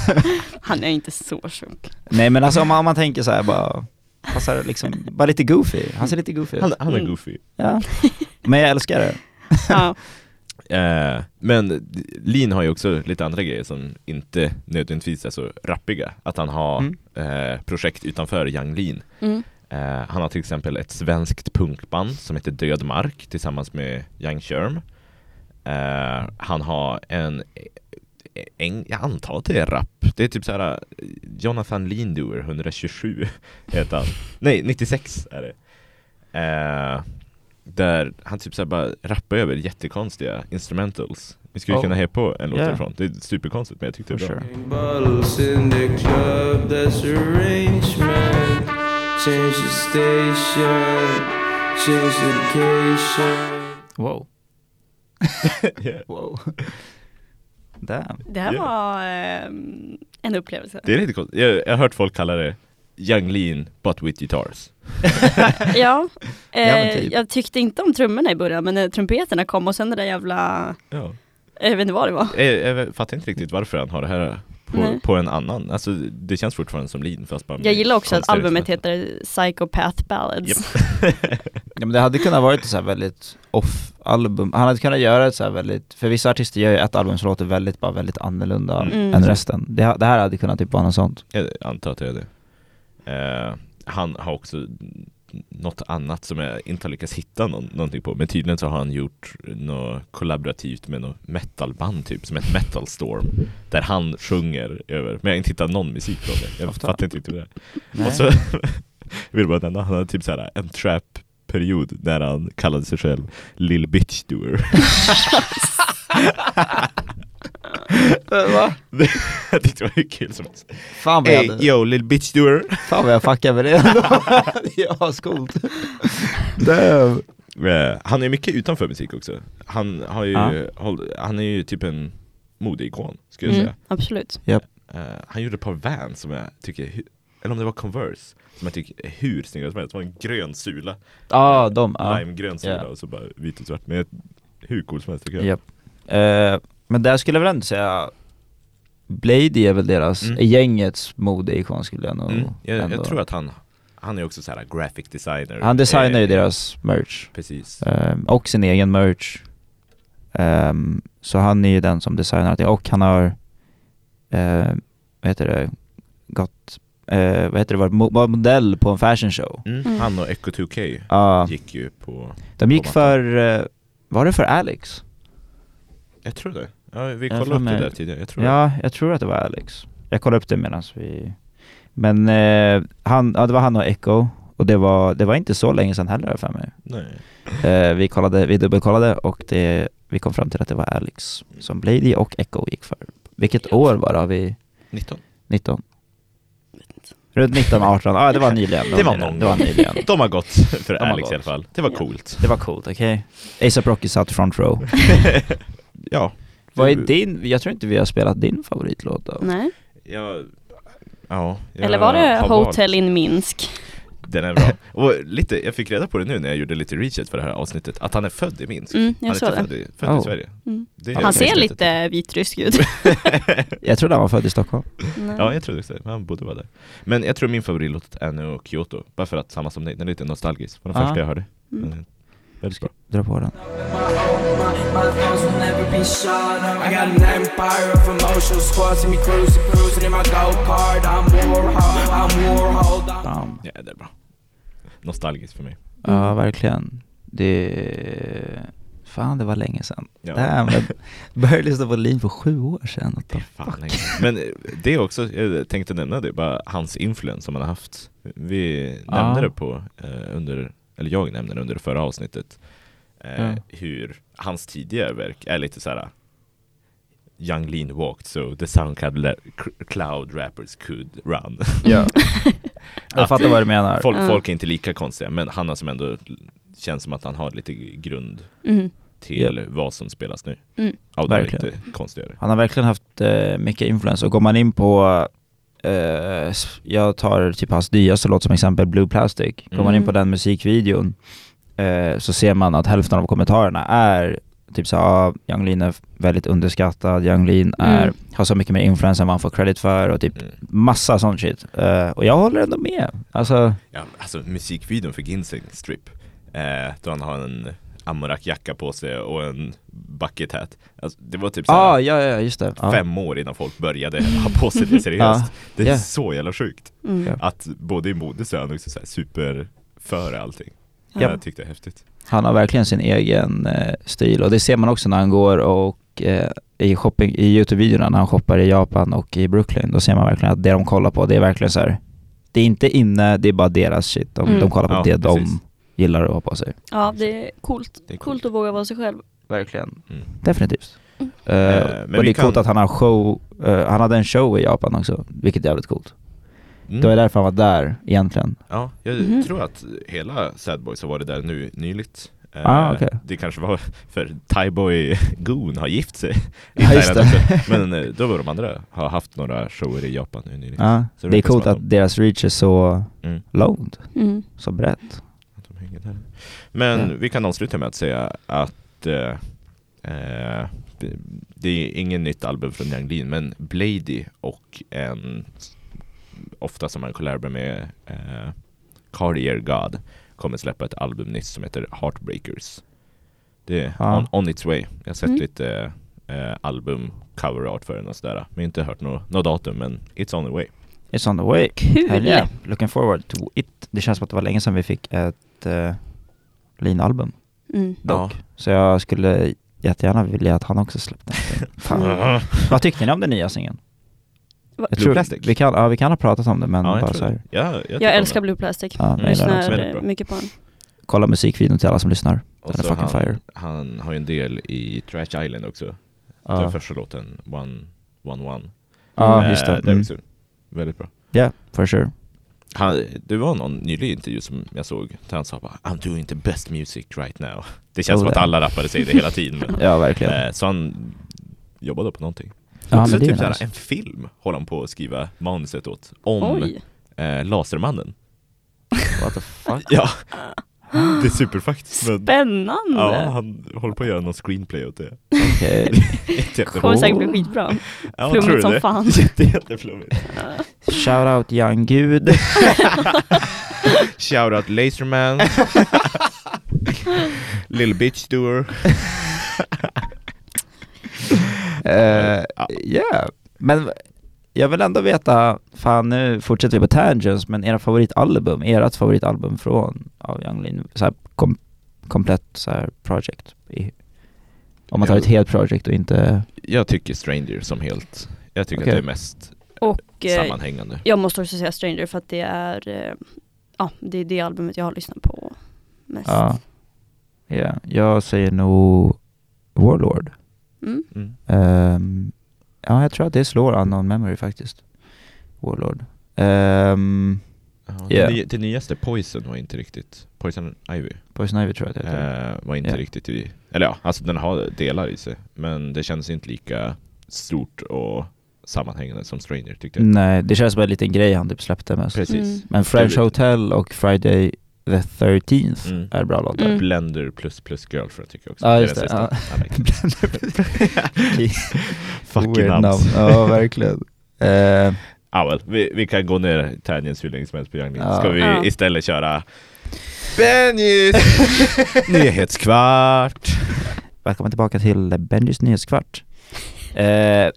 Han är inte så tjock. Nej men alltså om man, om man tänker så här bara, passar liksom, bara lite goofy. Han ser lite goofy ut. Han, han är Mm. goofy. Ja. Men jag älskar det. Ja. Eh, men Lean har ju också lite andra grejer som inte nödvändigtvis är så rappiga. Att han har Mm. eh, projekt utanför Young Lean. Mm. Eh, han har till exempel ett svenskt punkband som heter Död Mark tillsammans med Young Sherm. Eh, han har en, en, jag antar att det är rap. Det är typ så här eh, Jonathan Lindoer 127 heter han. Nej, 96 är det. Eh, där han typ så här bara rappar över jättekonstiga instrumentals. Vi skulle Oh. kunna heja på en låt Yeah. därifrån. Det är superkonstigt men jag tyckte det var bra. sure. Change the station, change the location. Wow. Yeah. wow. Damn. Det här Ja. var ehm, en upplevelse. Det är lite konstigt. Jag, jag har hört folk kalla det Young Lean but with guitars. Ja, eh, typ. jag tyckte inte om trummorna i början men när trumpeterna kom och sen det där jävla, Ja. jag vet inte vad det var. Jag, jag fattar inte riktigt varför han har det här på, Nej. på en annan. Alltså det känns fortfarande som Lean fast bara Jag gillar också att albumet heter Psychopath Ballads. Ja men det hade kunnat varit ett så här väldigt off-album, han hade kunnat göra ett så här väldigt, för vissa artister gör ju ett album som låter väldigt, bara väldigt annorlunda Mm. än resten. Det, det här hade kunnat typ vara något sånt. Jag antar att det är det. Eh, han har också något annat som jag inte har lyckats hitta någon, någonting på. Men tydligen så har han gjort något kollaborativt med något metalband typ, som ett Metal Storm. Där han sjunger över, men jag har inte hittat någon musik från det. Jag fattar inte riktigt det. Nej. Och så, jag vill bara nämna, han hade typ såhär en trap period när han kallade sig själv Lil Bitch Doer. Va? jag tyckte det var hur kul som helst. Fan vad jag, Hey hade, yo Lil Bitch Doer. fan vad jag fuckar med det det är ascoolt. Damn. Eh, Han är mycket utanför musik också. Han har ju, Ja. håll, han är ju typ en modeikon, skulle jag Mm, säga. absolut. Eh, han gjorde ett par Vans som jag tycker, eller om det var Converse, som jag tycker är hur snygga som helst. Det var en grön sula, Ja, de, ja. limegrön sula Ja. och så bara vit och svart. Men hur cool som helst tycker jag. Japp. Eh, men där skulle jag väl ändå säga Blady är väl deras, Mm. gängets modeikon skulle jag nog Mm. Jag, ändå. jag tror att han, han är också så här graphic designer. Han designar ju Eh, deras merch, Precis. Ehm, och sin egen merch. Ehm, så han är ju den som designar det, och han har, uh, vad heter det, gått, eh, vad heter det, var modell på en fashion show. Mm. Mm. Han och Echo 2K Ja, gick ju på, de gick på för, eh, var det för Alex? Jag tror det. Ja, vi kollade upp det där tidigare. Jag tror det. Ja, jag tror att det var Alex. Jag kollade upp det medan vi... Men eh, han, ja, det var han och Echo, och det var, det var inte så länge sedan heller för mig. Nej. Eh, vi, kollade, vi dubbelkollade och det, vi kom fram till att det var Alex som Blady och Echo gick för. Vilket år var det? Har vi 19. 19? Runt 19, 18, ja det var nyligen. Det var nyligen. någon Det var nyligen. De har gått för De Alex gått. i alla fall. Det var Ja. coolt. Det var coolt, okej? ASAP Rocky satt front row. ja. Vad är din, jag tror inte vi har spelat din favoritlåt då? Nej. Jag, ja, jag Eller var det har Hotel valt- in Minsk? Den är bra. Och lite, jag fick reda på det nu när jag gjorde lite research för det här avsnittet, att han är född i Minsk. Mm, jag han är född, i, född Oh. i Sverige. Mm. Det är Han ser häftigt. lite vitrysk ut. Jag trodde han var född i Stockholm. Nej. Ja, jag trodde också det. men Han borde vara där. Men jag tror min favoritlåt är nog Kyoto, bara för att samma som dig, den är lite nostalgisk. Var den Ja. första jag hörde. Mm. Väldigt bra. Dra på den. I got an empire of emotional squad. See me cruising, cruising in my go kart. I'm Warhol, I'm Warhol. I'm Bam. Ja, det är bra. Nostalgiskt för mig. Ja, verkligen. Det... Fan, det var länge sedan. Ja. Damn, jag började lyssna på Lean för sju år sedan. What the Fan, länge. Men eh, det är också, jag tänkte nämna det, bara hans influens som han har haft. Vi Ja. nämnde det på, eh, under, eller jag nämnde det under det förra avsnittet. Eh, Ja. Hur hans tidigare verk är lite så här. Young Lean walked so the soundcloud cr- cloud rappers could run. Ja. jag Att fattar vad du menar. Folk, Ja. folk är inte lika konstiga, men han har som ändå känns som att han har lite grund Mm. till vad som spelas nu. Mm. Verkligen. Han har verkligen haft eh, mycket influens och går man in på eh, jag tar typ hans nyaste låt som exempel, Blue Plastic. Går man in på Mm. den musikvideon eh, så ser man att hälften av kommentarerna är typ så ah, Young Lean är väldigt underskattad, Young Lean är, Mm. har så mycket mer influens än vad han får credit för och typ Mm. massa sån shit. Eh, och jag håller ändå med. Alltså, Ja, alltså musikvideon för Ginseng Strip, eh, då han har en Amorak-jacka på sig och en bucket hat. Alltså, det var typ såhär ah, ja, ja, just det. Ja. fem år innan folk började ha på sig det seriöst. Ja. Det är Ja. så jävla sjukt. Mm. Att både i mode så är han också så här super före allting. Ja. Jag tyckte det är häftigt. Han har verkligen sin egen eh, stil och det ser man också när han går och eh, i, shopping, i Youtube-videorna när han shoppar i Japan och i Brooklyn. Då ser man verkligen att det de kollar på, det är verkligen så här. Det är inte inne, det är bara deras shit. De, Mm. de kollar på Ja, det precis. de gillar att ha på sig. Ja, det är coolt. Det är coolt. coolt. att våga vara sig själv. Verkligen. Mm. Definitivt. Mm. Eh, men och det är coolt kan- att han har show, eh, han hade en show i Japan också, vilket är jävligt coolt. Mm. Det var därför han var där egentligen. Ja, jag Mhm. tror att hela Sad Boys har varit där nu nyligt. Ah, okej. Det kanske var för Thaiboy Goon har gift sig i Ja, just det. Men eh, då var de andra har haft några shower i Japan nu nyligen. Så det det är coolt att att deras reach är så Mm. långt, Mm. så brett. Där. Men Ja. vi kan avsluta med att säga att eh, eh, det, det är ingen nytt album från Young Lean, men Blady och en ofta som man collabar med eh, Cartier God kommer släppa ett album nyss som heter Heartbreakers. Det är Ja. on, on its way. Jag har sett Mm. lite eh, album cover art för den och sådär. Men inte hört något nå datum, men it's on the way. It's on the way. Kul! Hell yeah. Looking forward to it. Det känns som att det var länge sedan vi fick ett uh, Lean-album Mm. dock. Så jag skulle jättegärna vilja att han också släppte. Mm. Vad tyckte ni om den nya singeln? Va- Jag Blue Plastic? Vi kan, ja, vi kan ha pratat om det men Ja, jag bara så här. Ja, jag, Jag älskar. Blue Plastic. Ja, Mm. Lyssnar eh, mycket på den. Kolla musikvideon till alla som lyssnar. Och Den är fucking han, fire. han har ju en del i Trash Island också. Ja, Den första låten, One One One. ja just det. Eh, är Mm. också väldigt bra. Yeah, for sure. Han, det var någon nylig intervju som jag såg där han sa bara I'm doing the best music right now. Det känns Oh, som att alla rappare säger det hela tiden. Men, Ja, verkligen. eh, så han jobbade på någonting. Ja, också men det är typ såhär, en film håller han på att skriva manuset åt. Om eh, Lasermannen. What the fuck? Ja, det är superfaktiskt. Men, Spännande! ja, han håller på att göra någon screenplay åt det. Okej. Jätte- Kommer säkert bli skitbra. Ja, Flummigt tror du som det? fan. Jätte, jätteflummigt. Shout out young gud. Shoutout Laserman Little Bitch Doer Eh, Ja. yeah. Men jag vill ändå veta, fan nu fortsätter vi på tangents, men era favoritalbum, ert favoritalbum från av Young Lean, så här kom, komplett så här project. I, om man tar Ja. ett helt project och inte... Jag tycker Stranger som helt Jag tycker Okej. att det är mest Och eh, sammanhängande jag måste också säga Stranger för att det är, eh, ja, det är det albumet jag har lyssnat på mest. Ja. Ja, jag säger nog Warlord. Mm. mm. Ehm, ja, jag tror att det slår Unknown Memory faktiskt. Warlord. Ehm, ja, Yeah. det, det nyaste Poison var inte riktigt Poison Ivy Poison Ivy tror jag att det heter. eh, Var inte Ja. riktigt i Eller ja, alltså den har delar i sig Men det känns inte lika stort och sammanhängande som Stranger tyckte jag. Nej, det känns som en liten grej han typ släppte mest. Precis. Mm. Men French Hotel och Friday the 13th Mm. är bra låtar. Mm. Blender plus plus girlfriend tycker jag också. Ja, just det, sista. ja. Fucking Weird namn. Ja, verkligen. Eh, Ah, well, vi, vi kan gå ner tangents hur länge som helst på Young. Ja. Ska vi Ja. istället köra Benjis nyhetskvart? välkommen tillbaka till Benjis nyhetskvart. Eh,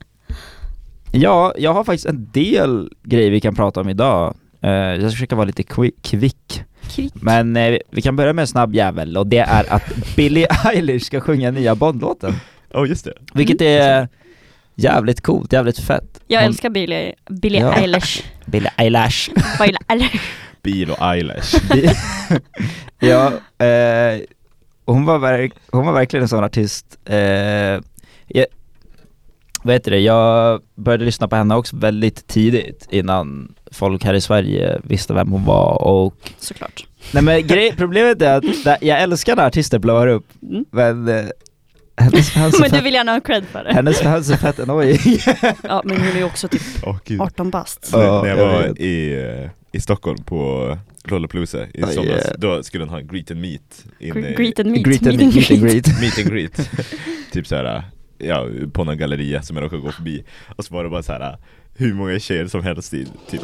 ja, jag har faktiskt en del grejer vi kan prata om idag. Eh, jag ska försöka vara lite qui- kvick. Kvick. Men eh, vi kan börja med en snabb jävel och det är att Billie Eilish ska sjunga nya Bond-låten. Oh just det. Vilket är jävligt coolt, jävligt fett. Jag Hon- älskar Billie, Billie Ja. Eilish. Billie Eilish. Billie Eilish. Bil och eyelash. Bi- ja, eh, hon, var verk, hon var verkligen en sån artist. Eh, jag, vad heter det, jag började lyssna på henne också väldigt tidigt innan folk här i Sverige visste vem hon var och Såklart. Nej men grej, problemet är att jag älskar när artister blowar upp Mm. men eh, hennes fans Men du vill gärna ha cred för det. hennes fans är fett annoying. Ja men hon är ju också typ gud. 18 bast. Ja, när jag jag var i, eh, i Stockholm på Lollapalooza i Oh, somras, yeah. då skulle hon ha en greet and meet inne Greet and meet. Greet and meet meet, meet and greet. meet and greet Typ såhär, ja på någon galleria som jag råkade gå förbi Och så var det bara såhär hur många tjejer som helst i typ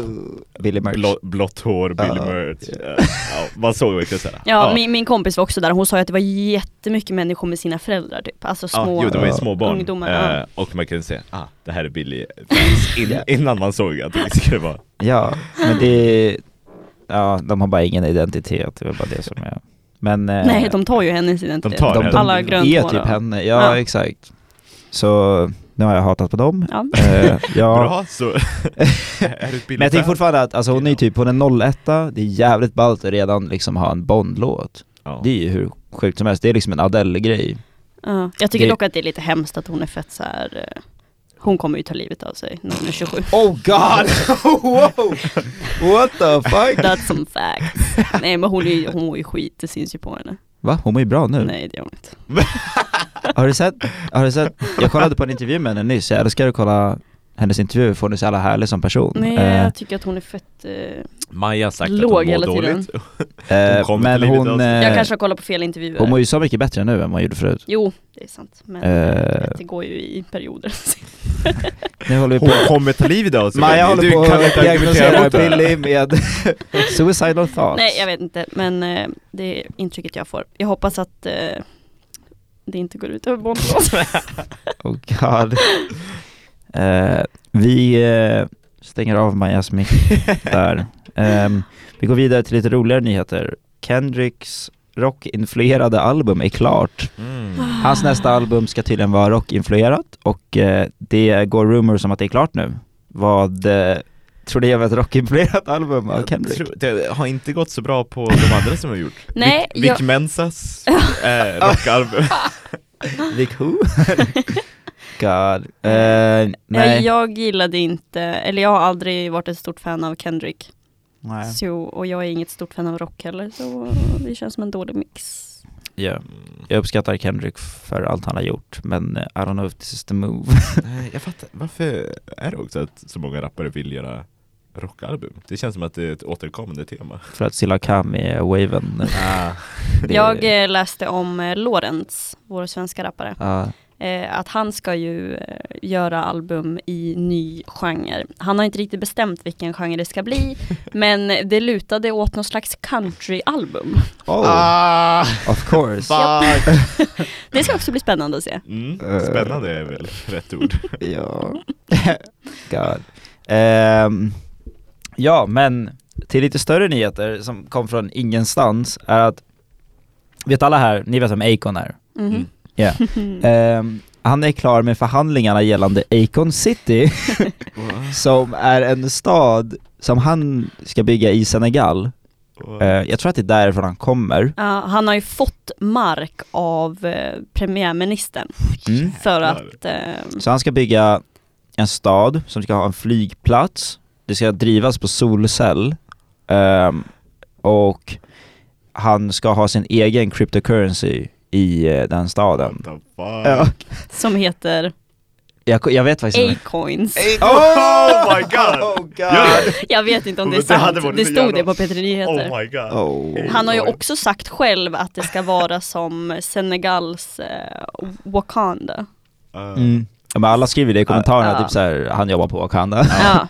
Billy Merch. blå, blått hår, Billy Ja, Merch ja, man såg verkligen såhär Ja, Min, min kompis var också där, hon sa ju att det var jättemycket människor med sina föräldrar typ, alltså Ja, små jo, det var ju Ja. små barn, ungdomar. ja. och man kunde säga ah, det här är Billy in, innan man såg att det skulle vara Ja, men det Ja, de har bara ingen identitet, det är bara det som är Men eh, Nej, de tar ju hennes identitet. tar de, henne. de Alla är grönt typ hår. henne, ja, Ja. exakt Så nu har jag hatat på dem Ja. Eh, ja. bra så Men jag tänker fortfarande att alltså, hon är typ, hon är 01 det är jävligt ballt att redan liksom ha en Bond-låt ja. Det är ju hur sjukt som helst, det är liksom en Adele-grej Ja. Jag tycker Det- dock att det är lite hemskt att hon är fett så här. eh, hon kommer ju ta livet av sig när hon är 27. Oh god! wow! What the fuck? That's some facts. Nej men hon, är, hon mår ju skit, det syns ju på henne. Va? Hon mår ju bra nu Nej det gör hon inte. Har du sett, har du sett, jag kollade på en intervju med henne nyss, jag älskar att kolla hennes intervjuer för hon är så jävla härlig som person Nej Eh, jag tycker att hon är fett... Eh, Maja har sagt Låg att hon hela mår tiden. dåligt eh, kommer Men hon, eh, jag kanske har kollat på fel intervjuer. hon mår ju så mycket bättre nu än vad hon gjorde förut Jo, det är sant. Men Eh. det går ju i perioder. Nu håller vi Hon på kommer ta livet av sig Maja håller på Du kan att diagnosera. Billy med suicidal thoughts Nej jag vet inte, men eh, det är intrycket jag får. Jag hoppas att eh, det inte går ut över Bondlås. Oh god Eh, Vi eh, stänger av Majas mick där Ehm, Vi går vidare till lite roligare nyheter Kendricks rockinfluerade album är klart Mm. Hans nästa album ska tydligen vara rockinfluerat och eh, det går rumors om att det är klart nu. Vad eh, tror ni om ett rockinfluerat album av Jag Kendrick? tror- Det har inte gått så bra på de andra som har gjort Nej, Vic, jag- Vic Mensas eh, rockalbum Vic Who? God. Eh, nej. Jag, jag gillade inte, eller jag har aldrig varit ett stort fan av Kendrick. nej. Så, och jag är inget stort fan av rock heller, så det känns som en dålig mix. Ja. Jag uppskattar Kendrick för allt han har gjort, men eh, I don't know if this is the move. Nej, jag fattar, varför är det också att så många rappare vill göra rockalbum? Det känns som att det är ett återkommande tema för att Silla Kami är waven. ah. Jag eh, läste om eh, Lorentz, vår svenska rappare, Ja, eh, att han ska ju göra album i ny genre. Han har inte riktigt bestämt vilken genre det ska bli, men det lutade åt någon slags countryalbum. oh, ah, of course. fuck. Det ska också bli spännande att se. Mm, spännande är väl rätt ord Ja. God. Ehm, ja, men till lite större nyheter som kom från ingenstans är att Vet alla här, ni vet vem Akon är? Mhm. Mm. Ja. Ehm, han är klar med förhandlingarna gällande Akon City som är en stad som han ska bygga i Senegal. Eh, jag tror att det är därifrån han kommer. Ja, han har ju fått mark av eh, premiärministern Mm. för att eh, Så han ska bygga en stad som ska ha en flygplats, det ska drivas på solcell ehm, och han ska ha sin egen cryptocurrency i eh, den staden. What the fuck? Ja. som heter Jag, jag vet faktiskt inte. A-coins. Oh my god! Oh god! Jag vet inte om det är Det sant, det så stod det på P3 Nyheter. Oh my god. Oh. Han har ju också sagt själv att det ska vara som Senegals eh, Wakanda. Mm. Ja, men alla skriver det i kommentarerna, Ja. typ såhär, han jobbar på Wakanda. Ja,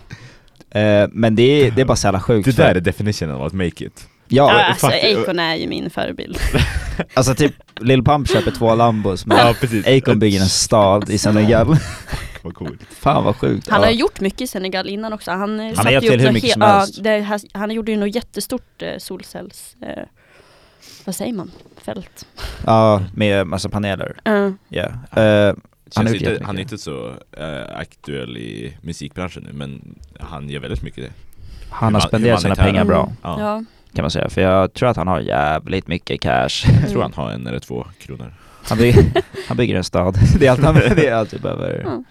Eh, men det är, det är bara så jävla sjukt. Det för- där är definitionen av att make it. Ja, alltså fuck. Akon är ju min förebild. alltså typ Lil Pump köper två Lambos men Ja. Akon bygger en stad i Senegal. Vad coolt. Fan vad sjukt. Han ja. har ju gjort mycket i Senegal innan också. Han, han har hjälpt till hur mycket som helst. det, här- Han gjorde ju något jättestort eh, solcells... Eh, vad säger man? Fält. Ja, med massa paneler. Uh, Ja. Eh, Han inte, han är inte så eh, aktuell i musikbranschen nu men han gör väldigt mycket det. han har spenderat sina pengar bra, Ja. ja. kan man säga. För jag tror att han har jävligt mycket cash. Jag tror han har en eller två kronor. Han bygger, han bygger en stad. Det är allt, han, det är allt jag behöver Mm.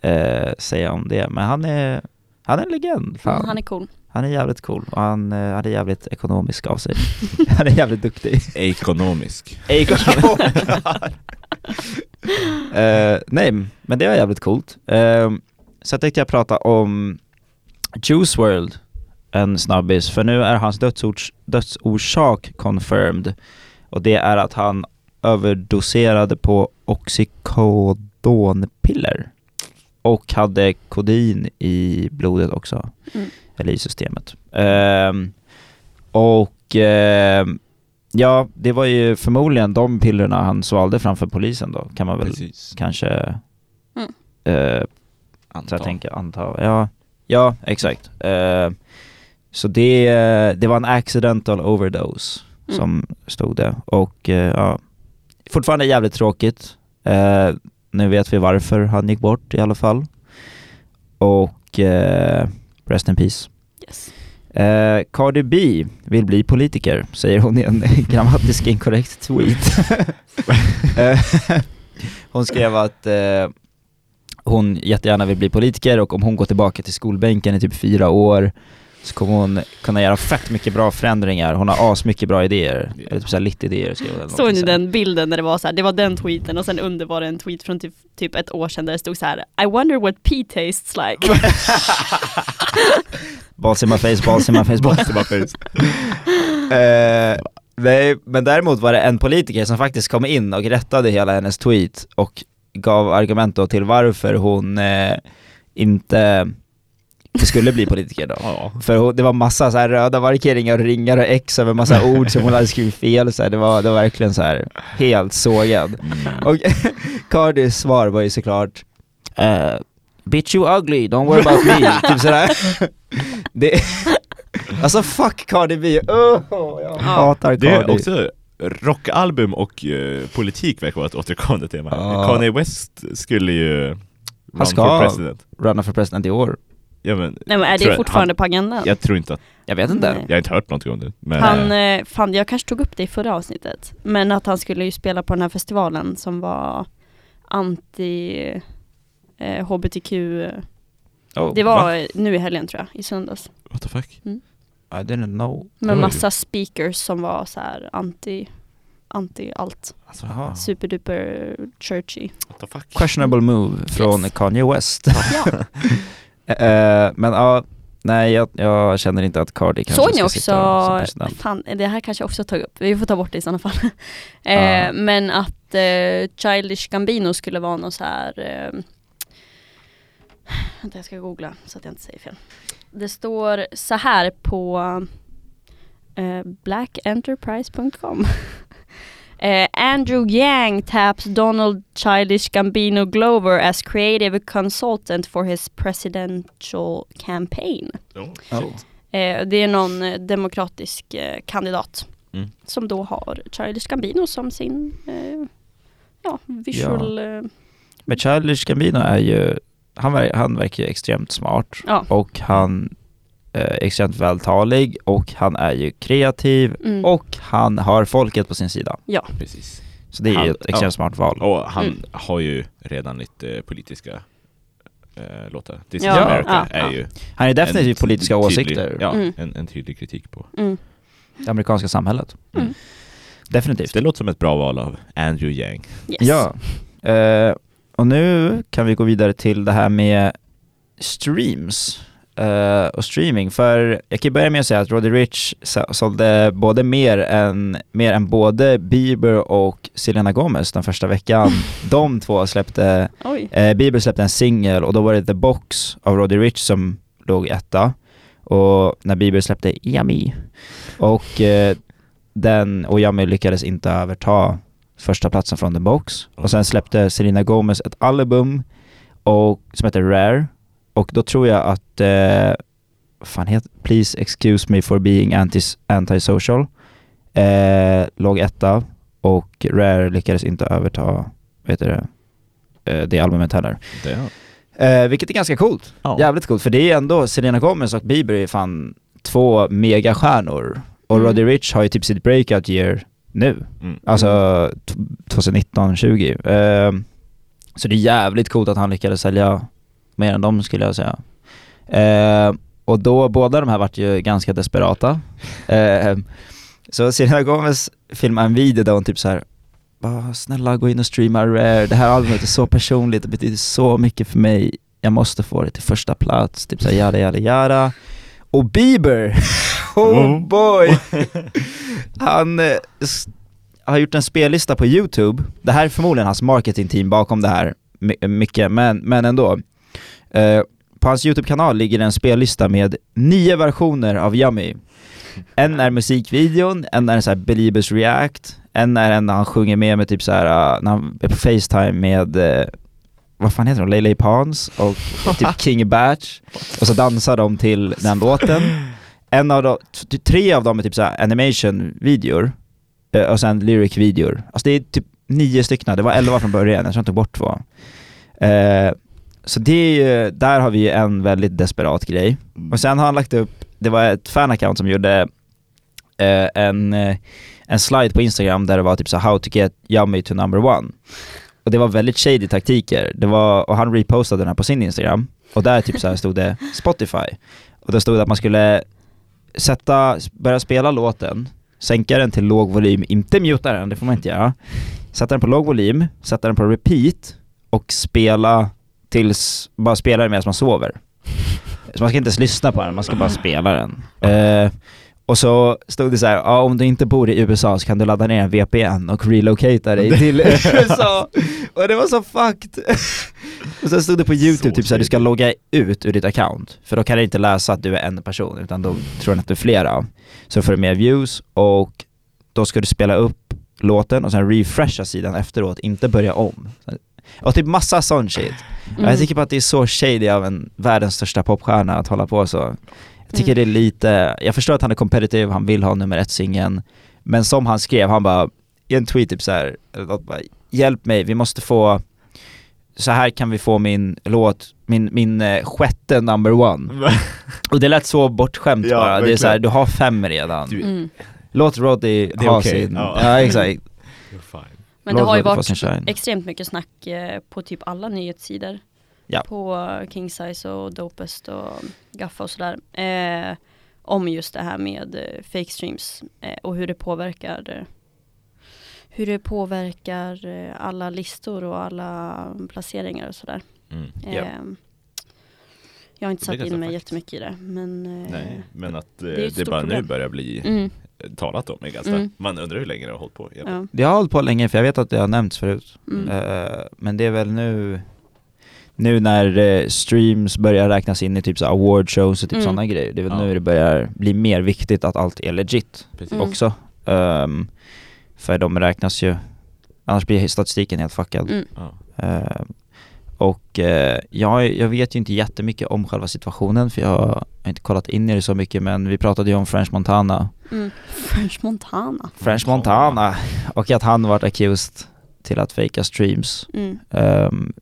eh, säga om det. Men han är, han är en legend. Fan. Mm, Han är cool. Han är jävligt cool och han, eh, han är jävligt ekonomisk av sig. han är jävligt duktig. Ekonomisk. Eh, nej, men det var jävligt coolt. Uh, så tänkte jag prata om Juice World, en snabbis, för nu är hans dödsors, dödsorsak confirmed. Och det är att han överdoserade på oxycodonpiller. Och hade kodin i blodet också, Mm. eller i systemet. Ehm, och ehm, ja, det var ju förmodligen de pillerna han svalde framför polisen då, kan man väl Precis. kanske Mm. eh, så Anta. jag tänker anta. Ja, ja exakt. Eh, så det, det var en accidental overdose Mm. som stod det. Och eh, ja, fortfarande jävligt tråkigt. Eh, nu vet vi varför han gick bort i alla fall. Och eh, rest in peace. Yes. Eh, Cardi B vill bli politiker, säger hon i en grammatiskt inkorrekt tweet. Eh, hon skrev att eh, hon jättegärna vill bli politiker och om hon går tillbaka till skolbänken i typ fyra år så kommer hon kunna göra fett mycket bra förändringar. Hon har asmycket bra idéer. Eller typ såhär lite idéer skrev hon. Såg ni den bilden när det var så här, det var den tweeten och sen under var det en tweet från typ, typ ett år sedan där det stod så här I wonder what pee tastes like. Balls in my face, balls in my face, balls in my face. eh, nej, men däremot var det en politiker som faktiskt kom in och rättade hela hennes tweet och gav argument då till varför hon eh, inte skulle bli politiker då. Ja. För det var massa så här röda markeringar och ringar och X över massa ord som hon hade skrivit fel så här. Det, var, det var verkligen så här helt sågad. Mm. Och Cardis svar var ju såklart eh, Bitch you ugly, don't worry about me, typ sådär det, Alltså fuck Cardi B, oh, jag hatar Det är Cardi också rockalbum och eh, politik verkar vara ett återkommande tema. Ja. Kanye West skulle ju run ska- for president. Runna för president i år Ja, men, Nej men är det fortfarande han, på agendan? Jag tror inte att, Jag vet inte Nej. jag har inte hört någonting om det. Men, Han, eh, fan jag kanske tog upp det i förra avsnittet, men att han skulle ju spela på den här festivalen som var anti eh, HBTQ, oh, det var va? nu i helgen tror jag, i söndags. what the fuck? I didn't know Med massa speakers som var så här anti, anti allt. Alltså. Superduper churchy. what the fuck? Questionable move från Yes. Kanye West Ja. Eh, Men ja, nej jag, jag känner inte att Cardi kanske Såg ni ska också, sitta som president fan det här kanske jag också tagit upp, vi får ta bort det i sådana fall. eh, Ja. Men att eh, Childish Gambino skulle vara någon så här eh, Vänta jag ska googla så att jag inte säger fel. Det står så här på eh, blackenterprise.com Eh, Andrew Yang taps Donald Childish Gambino Glover as creative consultant for his presidential campaign. Oh, Oh. Eh, det är någon eh, demokratisk kandidat Mm. som då har Childish Gambino som sin ja, visual... eh, Men Childish Gambino är ju, han, ver- han verkar ju extremt smart Ja. och han extremt vältalig och han är ju kreativ Mm. och han har folket på sin sida. Precis. Så det är Han- ju ett extremt ja. smart val. Och han Mm. har ju redan lite eh, politiska eh, låtar. This Ja, America ja, är ja. ju Han är definitivt politiska tydlig- åsikter, Ja, Mm. en, en tydlig kritik på. mm. det amerikanska samhället. Mm. Definitivt. Det låter som ett bra val av Andrew Yang. Yes. Ja. Eh, och nu kan vi gå vidare till det här med streams eh, och streaming. För jag kan börja med att säga att Roddy Rich så- sålde både mer än, mer än både Bieber och Selena Gomez den första veckan. De två släppte, eh, Bieber släppte en singel och då var det The Box av Roddy Rich som låg etta. Och när Bieber släppte Yummy. Och eh, den, och Yummy lyckades inte överta första platsen från The Box. Och sen släppte Selena Gomez ett album och, som heter Rare. Och då tror jag att, eh, fan heter Please excuse me for being anti, antisocial. Eh, låg etta och Rare lyckades inte överta, vad heter det, eh, det albumet heller. Det, Eh, vilket är ganska coolt. Ja. Jävligt coolt, för det är ändå, Selena Gomez och Bieber är fan två megastjärnor. Och Mm. Roddy Rich har ju typ sitt breakout year nu. mm. Alltså t- 2019-20. Eh, så det är jävligt coolt att han lyckades sälja mer än dem skulle jag säga. Eh, och då, båda de här vart ju ganska desperata. Eh, så Selena Gomez filmade en video där hon typ så här. "Bara, snälla gå in och streama Rare, det här albumet är så personligt, det betyder så mycket för mig. Jag måste få det till första plats, typ såhär yada yada yada. Och Bieber, oh Mm. boy! Han eh, har gjort en spellista på YouTube, det här är förmodligen hans marketingteam bakom det här my- mycket, men, men ändå. Eh, på hans YouTube-kanal ligger en spellista med nio versioner av Yummy. En är musikvideon, en är så här Beliebers React, en är en när han sjunger med med typ så här uh, när han är på Facetime med, eh, vad fan heter de, Lele Pons och typ King Batch. Och så dansar de till den låten. En av dem, t- tre av dem är typ så här animation-videor eh, och sen lyric-videor. Alltså det är typ nio stycken, det var elva från början, jag tror han tog bort två. Eh, så det är ju, där har vi ju en väldigt desperat grej. Och sen har han lagt upp, det var ett fan-account som gjorde eh, en, eh, en slide på Instagram där det var typ så how to get yummy to number one. Och det var väldigt shady taktiker, det var, och han repostade den här på sin Instagram, och där typ så här stod det Spotify. Och då stod det att man skulle sätta, börja spela låten, sänka den till låg volym, inte muta den, det får man inte göra. Sätta den på låg volym, sätta den på repeat och spela tills, bara spela den medan man sover. Så man ska inte ens lyssna på den, man ska bara spela den. Eh, och så stod det så här, ja om du inte bor i USA så kan du ladda ner en VPN och relocata dig till USA. Och det var så fucked. och sen stod det på youtube typ såhär, du ska logga ut ur ditt account. För då kan det inte läsa att du är en person, utan då tror den att du är flera. Så får du mer views och då ska du spela upp låten och sen refresha sidan efteråt, inte börja om. Och typ massa sån shit. Mm. Jag tycker bara att det är så shady av en världens största popstjärna att hålla på så. Jag tycker Mm. det är lite, jag förstår att han är competitive, han vill ha nummer ett singeln Men som han skrev, han bara, i en tweet typ såhär, bara, hjälp mig, vi måste få så här kan vi få min låt, min, min eh, sjätte number one Och det lät så bortskämt Ja, bara, det är verkligen. så här, du har fem redan Du- Mm. Låt Roddy Det är ha okej, sin, ja. ja, exakt Men det Låt har ju varit extremt mycket snack eh, på typ alla nyhetssidor. Ja. På King Size och Dopest och Gaffa och sådär. Eh, om just det här med eh, fake streams eh, och hur det påverkar eh, hur det påverkar alla listor och alla placeringar och sådär. Mm. Ja. Eh, jag har inte Det satt in mig fakt. jättemycket i det men Nej, men att det, stort bara problem. nu börjar bli mm, talat om är ganska, Mm. man undrar hur länge det har hållit på ja, Det har hållit på länge för jag vet att det har nämnts förut mm. Eh, men det är väl nu nu när eh, streams börjar räknas in i typ så awardshows och typ Mm. sådana grejer, det är väl Ja. nu det börjar bli mer viktigt att allt är legit Precis. Mm. också. Ehm, för de räknas ju, annars blir statistiken helt fuckad. Mm. Ja. Och eh, jag, jag vet ju inte jättemycket om själva situationen för jag har inte kollat in i det så mycket men vi pratade ju om French Montana. Mm. French Montana. French Montana och att han varit accused till att fejka streams. Mm.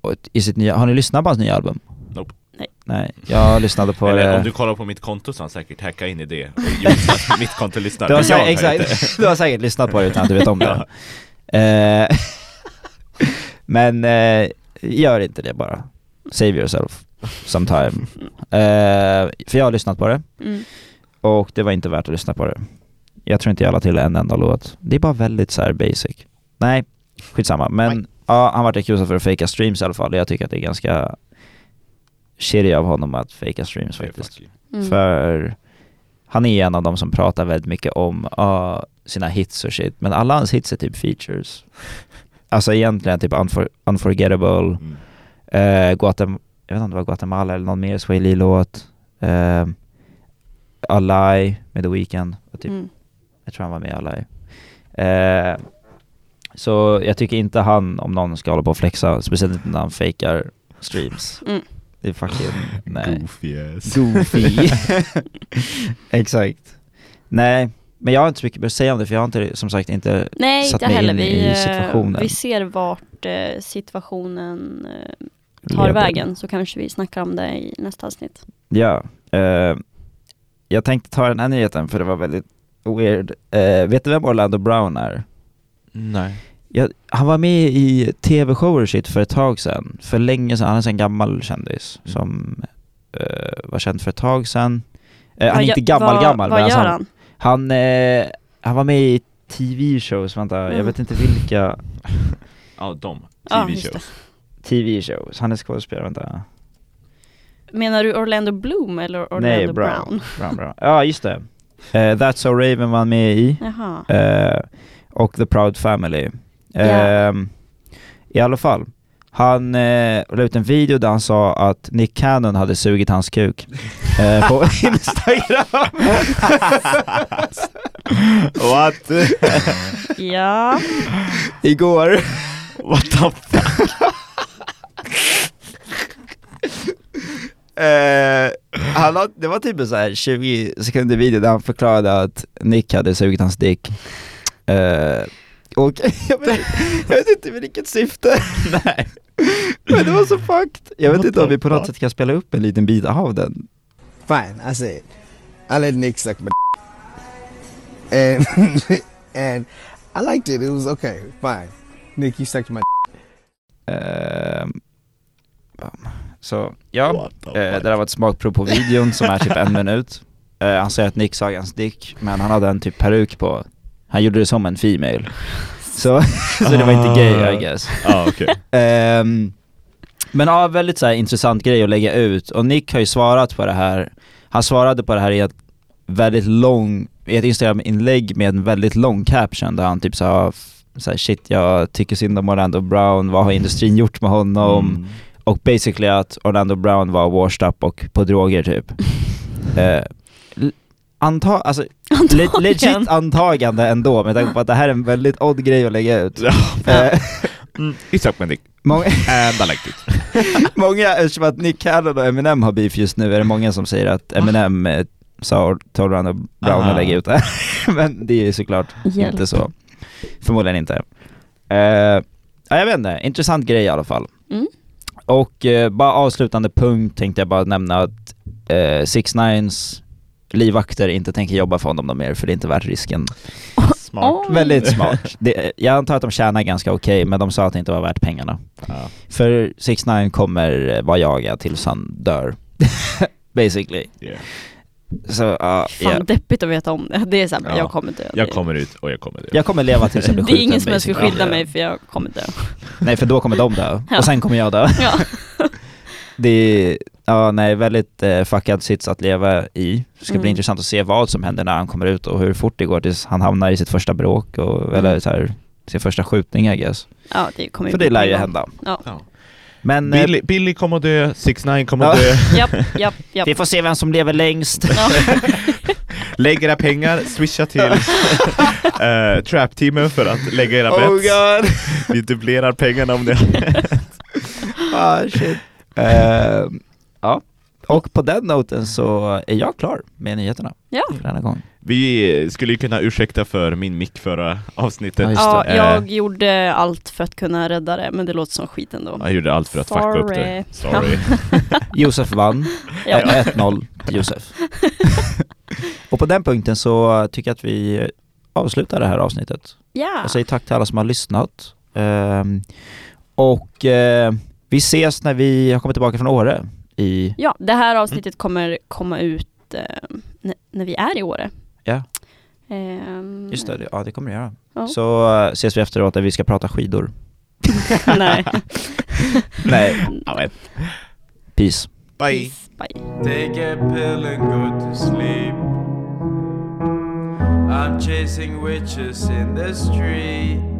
Och i sitt nya, har ni lyssnat på hans nya album? Nope. Nej. Nej, jag lyssnade på Eller det. om du kollar på mitt konto så har han säkert hackat in i det och gjort mitt konto lyssnar. Du har, säkert, exakt, du har säkert lyssnat på det utan att du vet om det. Eh, men eh, gör inte det bara. Save yourself sometime. Eh, för jag har lyssnat på det Mm. och det var inte värt att lyssna på det. Jag tror inte jag la till en enda låt. Det är bara väldigt så här basic. Nej, skitsamma. Men ja, han vart accusad för att fejka streams i alla fall. Jag tycker att det är ganska shitty av honom att fejka streams faktiskt. Mm. För han är en av de som pratar väldigt mycket om ja, sina hits och shit, men alla hans hits är typ features. Alltså egentligen typ unfor Unforgettable, Mm. eh, Guatem jag vet inte om det var Guatemala eller någon mer Swahili låt eh, Alai med The Weeknd, och typ, Mm. jag tror han var med i Alai. Eh, så jag tycker inte han, om någon ska hålla på och flexa, speciellt inte när han fejkar streams. Mm. Det är fucking, nej. Goofy ass. Goofy. Exakt. Nej, men jag har inte så mycket att säga om det för jag har inte, som sagt inte Nej, satt inte mig heller. in Vi, i eh, situationen. vi ser vart eh, situationen eh, tar leder. vägen så kanske vi snackar om det i nästa avsnitt. Ja. Eh, jag tänkte ta den här nyheten för det var väldigt weird. Eh, vet du vem Orlando Brown är? Nej. Jag, han var med i tv-shower shit för ett tag sedan. För länge sedan. Han är en gammal kändis Mm. som eh, var känd för ett tag sedan. Eh, han är inte gö- gammal vad, gammal Vad men gör alltså, han? Han, eh, han var med i TV-shows, vänta, jag Mm. vet inte vilka Ja, de. TV-shows. TV-shows. Han är skådespelare, vänta. Menar du Orlando Bloom eller Orlando Nej, Brown? Brown, Brown. Ja, just det. Eh, That's So Raven var han med i. Jaha. Eh, och The Proud Family. Ja. Ehm, I alla fall. Han eh, la ut en video där han sa att Nick Cannon hade sugit hans kuk eh, på Instagram. What? Ja. Igår. What the fuck? Eh, han har, det var typ en så här 20 sekunder video där han förklarade att Nick hade sugit hans dick. Eh, och jag vet, jag vet inte med vilket syfte. Nej. Men det var så fucked. Jag vet inte om vi på något sätt kan spela upp en liten bit av den. Fine, I said. I let Nick suck my and and I liked it. It was okay. Fine. Nick, you sucked my Ehm, så ja, eh, det där var ett smakprov på videon som är typ en minut. Eh, han säger att Nick sa hans dick, men han hade en typ peruk på. Han gjorde det som en female. Så, så det var inte gay I guess. Ja, okej. Ehm, men ja, väldigt så här, intressant grej att lägga ut. Och Nick har ju svarat på det här. Han svarade på det här i ett väldigt lång, i ett Instagram-inlägg med en väldigt lång caption där han typ sa så här, shit jag tycker synd om Orlando Brown, vad har industrin gjort med honom? Mm. Och basically att Orlando Brown var washed up och på droger typ. eh, anta, alltså le- legit antagande ändå med tanke på att det här är en väldigt odd grej att lägga ut. Eh, Mm. My dick. många, And I liked it. många, eftersom att Nick Cannon och Eminem har beef just nu är det många som säger att Eminem eh, sa till Brown att lägga ut det. Men det är ju såklart Hjälp. inte så. Förmodligen inte. Eh, ja, jag vet inte, intressant grej i alla fall. Mm. Och eh, bara avslutande punkt tänkte jag bara nämna att eh, 6 Nines livvakter inte tänker jobba för honom mer för det är inte värt risken. Smart. Oj. Väldigt smart. Det, jag antar att de tjänar ganska okej men de sa att det inte var värt pengarna. Ja. För 6 9 kommer vara jagad tills han dör. Basically. Yeah. Så ja, Fan ja. deppigt att veta om det. Det är såhär, Ja. jag kommer dö. Jag kommer ut och jag kommer dö. Jag kommer leva tills jag blir det skjuten är ingen som ens vill skydda mig för jag kommer dö. Nej för då kommer de dö. Ja. Och sen kommer jag dö. Ja. Det är, ja nej, väldigt eh, fuckad sits att leva i. Det ska bli Mm. intressant att se vad som händer när han kommer ut och hur fort det går tills han hamnar i sitt första bråk och, Mm. eller så här, sin första skjutning I guess. ja, det kommer För bli det lär ju hända. Ja. Ja. Men eh, Billy, Billy kommer att dö, 6 9 kommer Ja. att dö. Japp, japp, japp. vi får se vem som lever längst. Lägg era pengar, swisha till uh, Trap-teamet för att lägga era oh bets. god! Vi dubblerar pengarna om det. ah, shit. Eh, ja, och på den noten så är jag klar med nyheterna Ja. för denna gång. Vi skulle ju kunna ursäkta för min mick förra avsnittet. Ja, Ja, Eh, jag gjorde allt för att kunna rädda det, men det låter som skit ändå. Jag gjorde allt för att fucka upp det. Sorry. Sorry. Josef vann. Ja. Eh, 1-0 till Josef. och på den punkten så tycker jag att vi avslutar det här avsnittet. Ja. Jag säger tack till alla som har lyssnat. Ehm, och eh, vi ses när vi har kommit tillbaka från Åre. I... Ja, det här avsnittet mm. kommer komma ut eh, när vi är i Åre. Ja. Um, Just det, ja det kommer det göra. Ja. Så eh, ses vi efteråt där vi ska prata skidor. Nej. Nej. Peace. Bye. Peace. Bye. Take a pill and go to sleep. I'm chasing witches in the street.